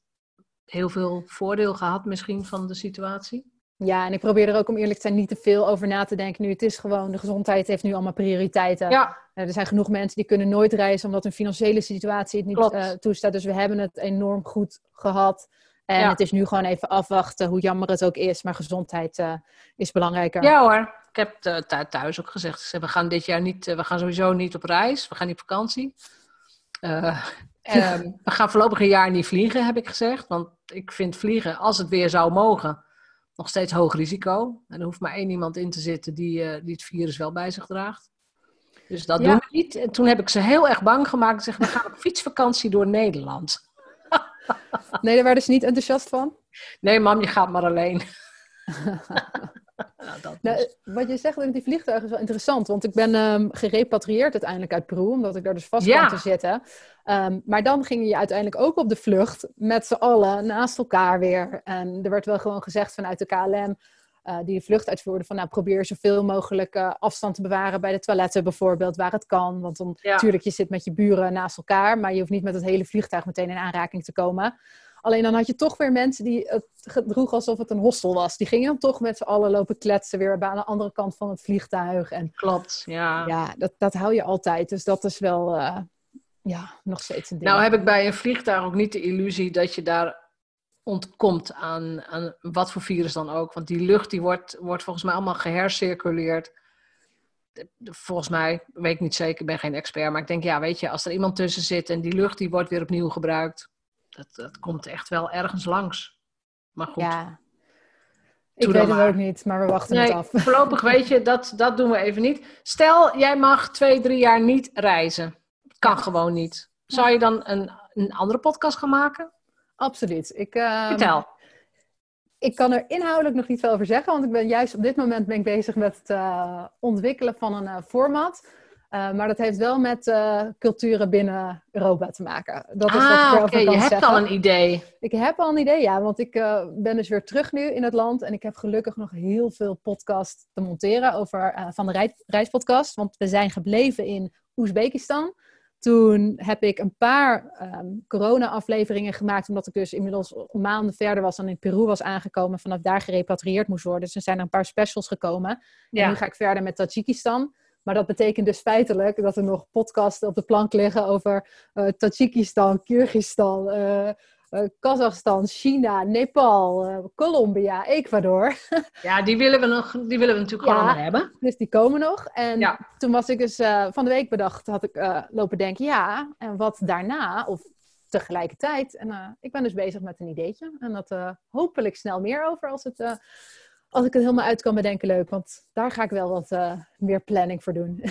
heel veel voordeel gehad misschien van de situatie. Ja, en ik probeer er ook om eerlijk te zijn niet te veel over na te denken. Nu, het is gewoon, de gezondheid heeft nu allemaal prioriteiten. Ja. Er zijn genoeg mensen die kunnen nooit reizen omdat hun financiële situatie het niet uh, toestaat. Dus we hebben het enorm goed gehad. En ja. het is nu gewoon even afwachten, hoe jammer het ook is. Maar gezondheid uh, is belangrijker. Ja hoor, ik heb uh, thuis ook gezegd, we gaan dit jaar niet, we gaan sowieso niet op reis. We gaan niet op vakantie. Ehm, we gaan voorlopig een jaar niet vliegen, heb ik gezegd. Want ik vind vliegen, als het weer zou mogen, nog steeds hoog risico. En er hoeft maar één iemand in te zitten die, die het virus wel bij zich draagt. Dus dat doen we niet. En toen heb ik ze heel erg bang gemaakt. Zeg, we gaan op fietsvakantie door Nederland. nee, daar waren ze niet enthousiast van? Nee, mam, je gaat maar alleen. nou, wat je zegt met die vliegtuigen is wel interessant, want ik ben um, gerepatrieerd uiteindelijk uit Peru, omdat ik daar dus vast kwam te zitten. Um, maar dan ging je uiteindelijk ook op de vlucht met z'n allen naast elkaar weer. En er werd wel gewoon gezegd vanuit de KLM, uh, die de vlucht uitvoerde, van nou probeer zoveel mogelijk uh, afstand te bewaren bij de toiletten bijvoorbeeld, waar het kan. Want dan natuurlijk, je zit met je buren naast elkaar, maar je hoeft niet met het hele vliegtuig meteen in aanraking te komen. Alleen dan had je toch weer mensen die het gedroegen alsof het een hostel was. Die gingen dan toch met z'n allen lopen kletsen weer aan de andere kant van het vliegtuig. En, Klopt, ja. Ja, dat, dat hou je altijd. Dus dat is wel uh, ja, nog steeds een ding. Nou heb ik bij een vliegtuig ook niet de illusie dat je daar ontkomt aan, aan wat voor virus dan ook. Want die lucht die wordt, wordt volgens mij allemaal gehercirculeerd. Volgens mij, weet ik niet zeker, ik ben geen expert. Maar ik denk, ja, weet je, als er iemand tussen zit en die lucht die wordt weer opnieuw gebruikt dat, dat komt echt wel ergens langs. Maar goed. Ja. Ik weet het ook niet, maar we wachten nee, het af. Voorlopig weet je, dat, dat doen we even niet. Stel, jij mag twee, drie jaar niet reizen. Kan gewoon niet. Zou je dan een, een andere podcast gaan maken? Absoluut. Ik, Vertel. Ik kan er inhoudelijk nog niet veel over zeggen, want ik ben juist op dit moment ben ik bezig met het uh, ontwikkelen van een uh, format. Uh, maar dat heeft wel met culturen binnen Europa te maken. Dat is ah, wat ik Je hebt al een idee. Ik heb al een idee, ja. Want ik ben dus weer terug nu in het land. En ik heb gelukkig nog heel veel podcasts te monteren over, van de reis, reispodcast. Want we zijn gebleven in Oezbekistan. Toen heb ik een paar um, corona-afleveringen gemaakt. Omdat ik dus inmiddels maanden verder was dan in Peru was aangekomen. Vanaf daar gerepatrieerd moest worden. Dus er zijn er een paar specials gekomen. Ja. En nu ga ik verder met Tajikistan. Maar dat betekent dus feitelijk dat er nog podcasten op de plank liggen over uh, Tajikistan, Kyrgyzstan, uh, Kazachstan, China, Nepal, Colombia, Ecuador. ja, die willen we, nog, die willen we natuurlijk ja, allemaal hebben. Dus die komen nog. En ja. toen was ik dus van de week bedacht, had ik lopen denken, ja, en wat daarna? Of tegelijkertijd. En ik ben dus bezig met een ideetje. En dat hopelijk snel meer over als het als ik het helemaal uit kan bedenken, leuk. Want daar ga ik wel wat meer planning voor doen.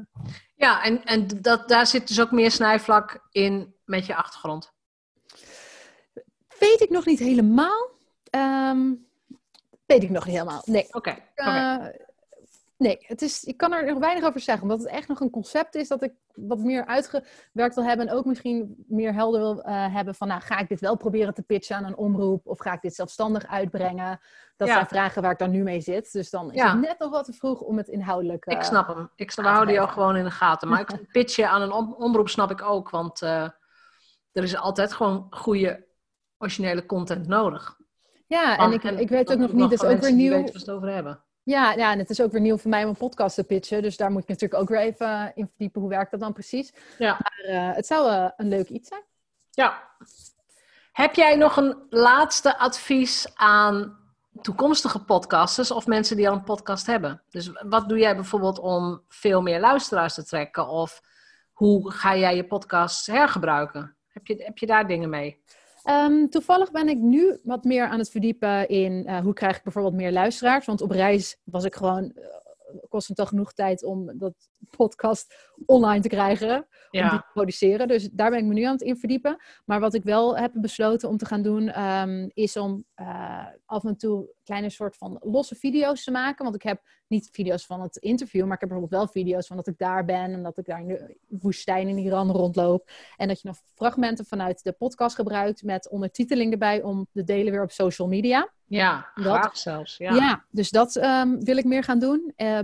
ja, en, en dat, daar zit dus ook meer snijvlak in met je achtergrond. Weet ik nog niet helemaal. Um, weet ik nog niet helemaal. Nee. Oké. Okay. Uh, Nee, het is, ik kan er nog weinig over zeggen, omdat het echt nog een concept is dat ik wat meer uitgewerkt wil hebben en ook misschien meer helder wil uh, hebben van, nou, ga ik dit wel proberen te pitchen aan een omroep of ga ik dit zelfstandig uitbrengen? Dat zijn vragen waar ik dan nu mee zit. Dus dan is het net nog wat te vroeg om het inhoudelijk uh, Ik snap hem. Ik snap, we houden jou gewoon in de gaten. Maar ik pitchen aan een om omroep snap ik ook, want er is altijd gewoon goede originele content nodig. Ja, en ik, ik weet ook nog niet, dus ook weer nieuw. Weten we het over hebben. Ja, ja, en het is ook weer nieuw voor mij om een podcast te pitchen. Dus daar moet ik natuurlijk ook weer even in verdiepen. Hoe werkt dat dan precies? Ja. Maar uh, het zou uh, een leuk iets zijn. Ja. Heb jij nog een laatste advies aan toekomstige podcasters of mensen die al een podcast hebben? Dus wat doe jij bijvoorbeeld om veel meer luisteraars te trekken? Of hoe ga jij je podcast hergebruiken? Heb je, heb je daar dingen mee? Um, toevallig ben ik nu wat meer aan het verdiepen in uh, hoe krijg ik bijvoorbeeld meer luisteraars. Want op reis was ik gewoon, uh, kost het al genoeg tijd om dat podcast online te krijgen. Om die te produceren. Dus daar ben ik me nu aan het in verdiepen. Maar wat ik wel heb besloten om te gaan doen, um, is om uh, af en toe kleine soort van losse video's te maken. Want ik heb niet video's van het interview, maar ik heb bijvoorbeeld wel video's van dat ik daar ben en dat ik daar in de woestijn in Iran rondloop. En dat je nog fragmenten vanuit de podcast gebruikt met ondertiteling erbij om te delen weer op social media. Ja, dat, graag zelfs. Ja, ja dus dat um, wil ik meer gaan doen. Uh,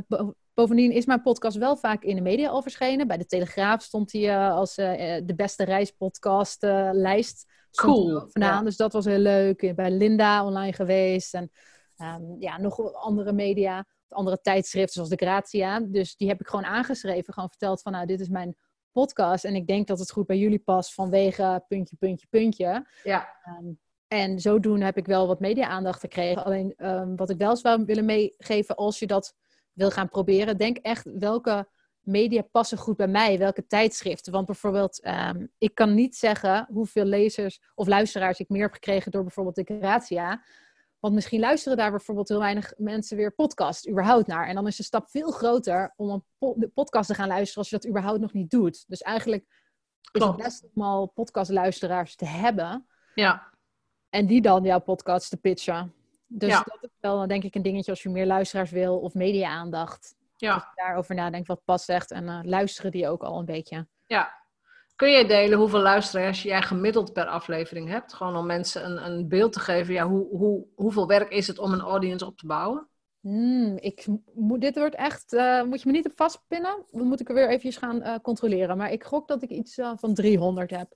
Bovendien is mijn podcast wel vaak in de media al verschenen. Bij de Telegraaf stond hij uh, als uh, de beste reispodcast lijst. Cool. Ja. Dus dat was heel leuk. Bij Linda online geweest. En um, ja, nog andere media. Andere tijdschriften zoals de Grazia. Dus die heb ik gewoon aangeschreven. Gewoon verteld van nou, dit is mijn podcast. En ik denk dat het goed bij jullie past vanwege puntje, puntje, puntje. Ja. Um, en zodoende heb ik wel wat media-aandacht gekregen. Alleen um, wat ik wel zou willen meegeven als je dat wil gaan proberen, denk echt welke media passen goed bij mij? Welke tijdschriften? Want bijvoorbeeld, ehm, ik kan niet zeggen hoeveel lezers of luisteraars ik meer heb gekregen door bijvoorbeeld de Gratia. Want misschien luisteren daar bijvoorbeeld heel weinig mensen weer podcast überhaupt naar. En dan is de stap veel groter om een po de podcast te gaan luisteren als je dat überhaupt nog niet doet. Dus eigenlijk is het best om al podcastluisteraars te hebben. Ja. En die dan jouw podcast te pitchen. Dus dat is wel denk ik een dingetje als je meer luisteraars wil of media-aandacht. Ja. Als je daarover nadenkt wat past echt en uh, luisteren die ook al een beetje. Ja. Kun je delen hoeveel luisteraars jij gemiddeld per aflevering hebt? Gewoon om mensen een, een beeld te geven. Ja, hoe, hoe, hoeveel werk is het om een audience op te bouwen? Hmm, ik, dit wordt echt, uh, moet je me niet op vastpinnen. Dan moet ik er weer even gaan uh, controleren. Maar ik gok dat ik iets van 300 heb.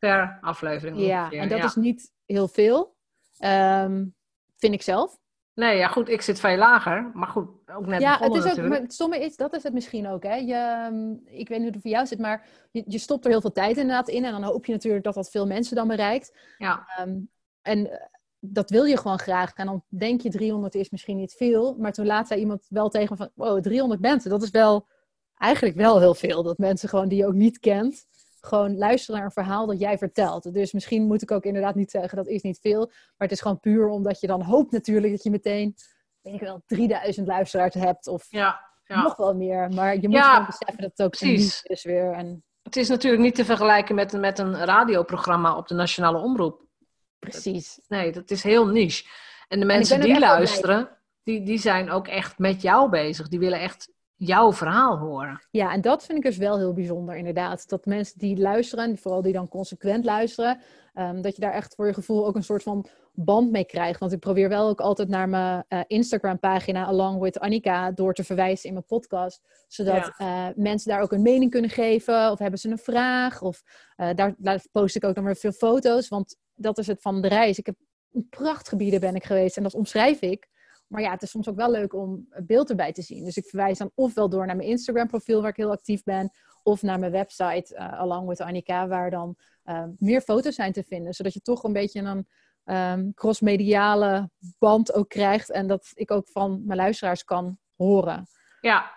Per aflevering. Ja, ongeveer. en dat ja. is niet heel veel. Um, vind ik zelf. Nee, ja goed, ik zit veel lager. Maar goed, ook net Ja, het is ook, natuurlijk. stomme is, dat is het misschien ook. Hè? Je, um, ik weet niet hoe het voor jou zit, maar je, je stopt er heel veel tijd inderdaad in. En dan hoop je natuurlijk dat dat veel mensen dan bereikt. Ja. Um, en dat wil je gewoon graag. En dan denk je 300 is misschien niet veel. Maar toen laat zei iemand wel tegen van... Wow, 300 mensen, dat is wel eigenlijk wel heel veel. Dat mensen gewoon die je ook niet kent... gewoon luisteren naar een verhaal dat jij vertelt. Dus misschien moet ik ook inderdaad niet zeggen... dat is niet veel. Maar het is gewoon puur omdat je dan hoopt natuurlijk... dat je meteen, weet ik wel, 3000 luisteraars hebt. Of ja, ja. nog wel meer. Maar je moet Ja, gewoon beseffen dat het ook precies. is weer. En Het is natuurlijk niet te vergelijken met, met een radioprogramma op de nationale omroep. precies. Nee, dat is heel niche. En de mensen die luisteren, die, die zijn ook echt met jou bezig. Die willen echt jouw verhaal horen. Ja, en dat vind ik dus wel heel bijzonder, inderdaad. Dat mensen die luisteren, en vooral die dan consequent luisteren, um, dat je daar echt voor je gevoel ook een soort van band mee krijgt. Want ik probeer wel ook altijd naar mijn uh, Instagram-pagina Along with Annika door te verwijzen in mijn podcast. Zodat ja. uh, mensen daar ook een mening kunnen geven. Of hebben ze een vraag. Of uh, daar, daar, post ik ook dan weer veel foto's. Want dat is het van de reis. Ik heb prachtgebieden ben ik geweest en dat omschrijf ik. Maar ja, het is soms ook wel leuk om een beeld erbij te zien. Dus ik verwijs dan ofwel door naar mijn Instagram profiel waar ik heel actief ben. Of naar mijn website uh, Along with Annika waar dan uh, meer foto's zijn te vinden. Zodat je toch een beetje een um, crossmediale band ook krijgt. En dat ik ook van mijn luisteraars kan horen. Ja,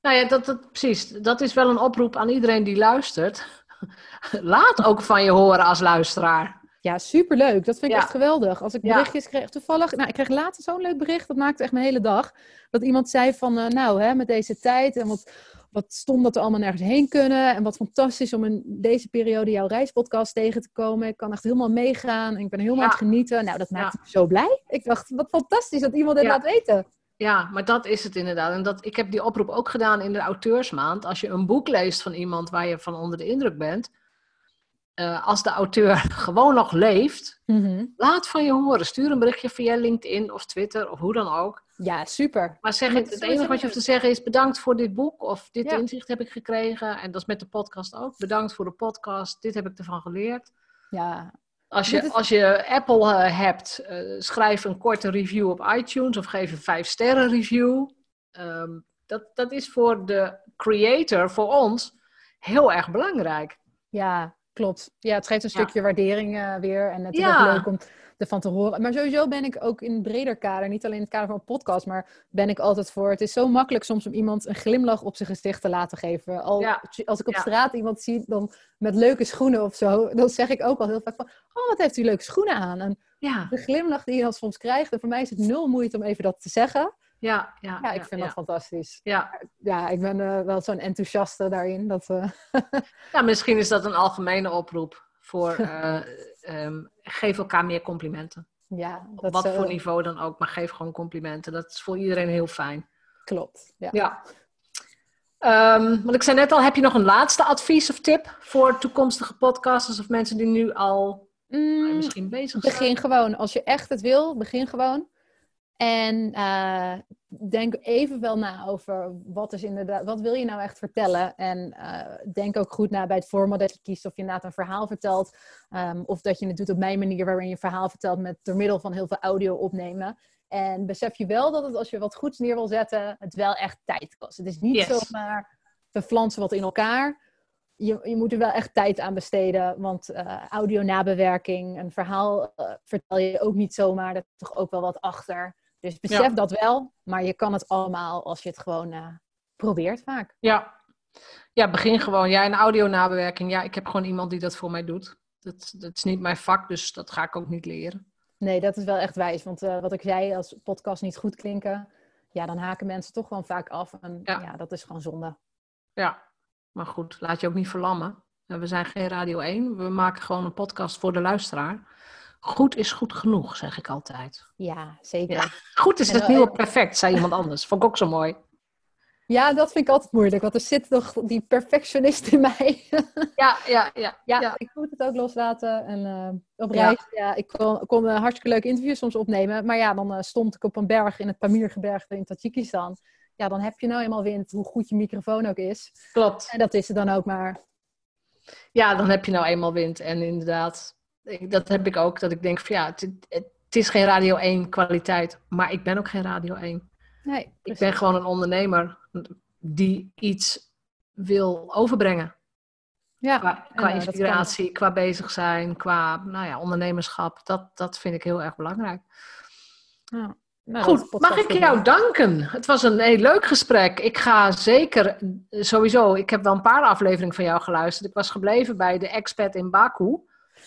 nou ja, dat, dat, precies. Dat is wel een oproep aan iedereen die luistert. Laat ook van je horen als luisteraar. Ja, superleuk. Dat vind ik Ja. echt geweldig. Als ik berichtjes kreeg, toevallig, nou, ik kreeg laatst zo'n leuk bericht, dat maakte echt mijn hele dag. Dat iemand zei van, eh, nou, hè, met deze tijd en wat, wat stom dat we allemaal nergens heen kunnen. En wat fantastisch om in deze periode jouw reispodcast tegen te komen. Ik kan echt helemaal meegaan en ik ben helemaal Ja. aan het genieten. Nou, dat maakte Ja. me zo blij. Ik dacht, wat fantastisch dat iemand dit Ja. laat weten. Ja, maar dat is het inderdaad. En dat, ik heb die oproep ook gedaan in de auteursmaand. Als je een boek leest van iemand waar je van onder de indruk bent. Eh, als de auteur gewoon nog leeft, laat van je horen. Stuur een berichtje via LinkedIn of Twitter of hoe dan ook. Ja, super. Maar zeg het, het enige wat je hoeft te zeggen is bedankt voor dit boek of dit Ja. inzicht heb ik gekregen. En dat is met de podcast ook. Bedankt voor de podcast, dit heb ik ervan geleerd. Ja, Als je, is- als je Apple eh, hebt, eh, schrijf een korte review op iTunes of geef een 5 sterren review. Ehm, dat, dat is voor de creator, voor ons, heel erg belangrijk. Ja, klopt. Ja, het geeft een Ja. stukje waardering eh, weer. En het is Ja. ook leuk om ervan te horen. Maar sowieso ben ik ook in een breder kader, niet alleen in het kader van een podcast, maar ben ik altijd voor. Het is zo makkelijk soms om iemand een glimlach op zijn gezicht te laten geven. Al, Ja. Als ik op straat iemand zie dan met leuke schoenen of zo, dan zeg ik ook al heel vaak van, oh, wat heeft u leuke schoenen aan? En de glimlach die je dan soms krijgt, en voor mij is het nul moeite om even dat te zeggen. Ja, ja. Ja, ik vind dat fantastisch. Ja. Ja, ik ben eh, wel zo'n enthousiaste daarin. Dat, eh, ja, misschien is dat een algemene oproep voor eh, ehm, geef elkaar meer complimenten. ja, Op dat wat zo- voor niveau dan ook, maar geef gewoon complimenten. Dat is voor iedereen heel fijn. klopt. Ja. Ja. Ehm, want ik zei net al, heb je nog een laatste advies of tip voor toekomstige podcasters of mensen die nu al Mm, misschien bezig zijn? Begin gewoon. Als je echt het wil, begin gewoon. En eh, denk even wel na over wat is inderdaad, wat wil je nou echt vertellen? En eh, denk ook goed na bij het format dat je kiest of je inderdaad een verhaal vertelt. ehm, of dat je het doet op mijn manier waarin je verhaal vertelt met door middel van heel veel audio opnemen. En besef je wel dat het als je wat goeds neer wil zetten, het wel echt tijd kost. Het is niet Yes. zomaar we flansen wat in elkaar. Je, je moet er wel echt tijd aan besteden, want eh, audio nabewerking, een verhaal vertel je ook niet zomaar. Er is toch ook wel wat achter. Dus besef Ja. dat wel, maar je kan het allemaal als je het gewoon eh, probeert vaak. Ja. ja, begin gewoon. Ja, en audio nabewerking. Ja, ik heb gewoon iemand die dat voor mij doet. Dat, dat is niet mijn vak, dus dat ga ik ook niet leren. Nee, dat is wel echt wijs. Want uh, wat ik zei, als podcast niet goed klinken, ja, dan haken mensen toch gewoon vaak af. En ja, ja dat is gewoon zonde. Ja, maar goed, laat je ook niet verlammen. We zijn geen Radio 1. We maken gewoon een podcast voor de luisteraar. Goed is goed genoeg, zeg ik altijd. Ja, zeker. goed is het nieuwe perfect, zei iemand anders. Vond ik ook zo mooi. Ja, dat vind ik altijd moeilijk, want er zit toch die perfectionist in mij. Ja, ja, ja. ja, ik moet het ook loslaten. En uh, op reis, ja. ik kon, kon een hartstikke leuk interview soms opnemen. Maar ja, dan uh, stond ik op een berg in het Pamirgebergte in Tajikistan. Ja, dan heb je nou eenmaal wind, hoe goed je microfoon ook is. Klopt. En dat is er dan ook maar. Ja, dan heb je nou eenmaal wind. En inderdaad, dat heb ik ook. Dat ik denk van ja, het, het is geen Radio 1 kwaliteit. Maar ik ben ook geen Radio 1. Nee, ik ben gewoon een ondernemer die iets wil overbrengen. Ja, qua, qua en, inspiratie, qua bezig zijn, qua nou ja, ondernemerschap. Dat, dat vind ik heel erg belangrijk. Ja. Nou, Goed, mag ik jou danken? Het was een heel leuk gesprek. Ik ga zeker, sowieso, ik heb wel een paar afleveringen van jou geluisterd. Ik was gebleven bij de expat in Baku.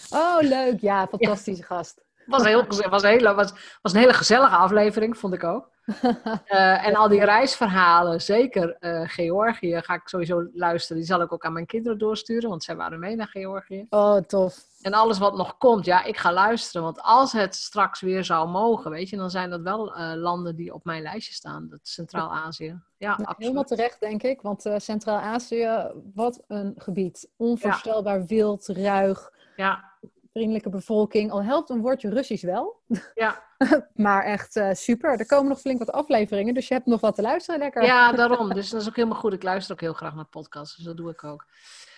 Oh, leuk. Ja, fantastische gast. Was, heel, was, een hele, was, was een hele gezellige aflevering, vond ik ook. Uh, en al die reisverhalen, zeker uh, Georgië, ga ik sowieso luisteren. Die zal ik ook aan mijn kinderen doorsturen, want zij waren mee naar Georgië. Oh, tof. En alles wat nog komt, ja, ik ga luisteren. Want als het straks weer zou mogen, weet je, dan zijn dat wel uh, landen die op mijn lijstje staan. Dat Centraal-Azië. Ja, nou, helemaal terecht, denk ik. Want Centraal-Azië, wat een gebied. Onvoorstelbaar ja. wild, ruig. Ja vriendelijke bevolking. Al helpt een woordje Russisch wel. Ja. maar echt uh, super. Er komen nog flink wat afleveringen, dus je hebt nog wat te luisteren. Lekker. Ja, daarom. Dus dat is ook helemaal goed. Ik luister ook heel graag naar podcasts, dus dat doe ik ook.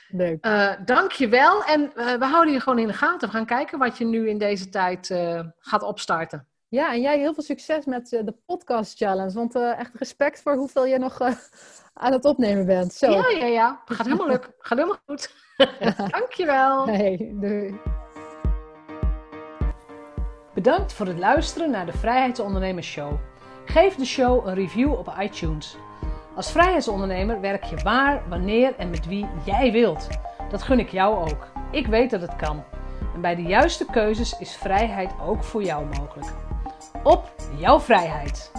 Leuk. Uh, dankjewel. En uh, we houden je gewoon in de gaten. We gaan kijken wat je nu in deze tijd gaat opstarten. Ja, en jij heel veel succes met de podcast challenge. Want echt respect voor hoeveel je nog aan het opnemen bent. Zo. Ja, ja, ja. Gaat helemaal leuk. Gaat helemaal goed. Dankjewel. Hey, doei. Bedankt voor het luisteren naar de Vrijheidsondernemers Show. Geef de show een review op iTunes. Als vrijheidsondernemer werk je waar, wanneer en met wie jij wilt. Dat gun ik jou ook. Ik weet dat het kan. En bij de juiste keuzes is vrijheid ook voor jou mogelijk. Op jouw vrijheid!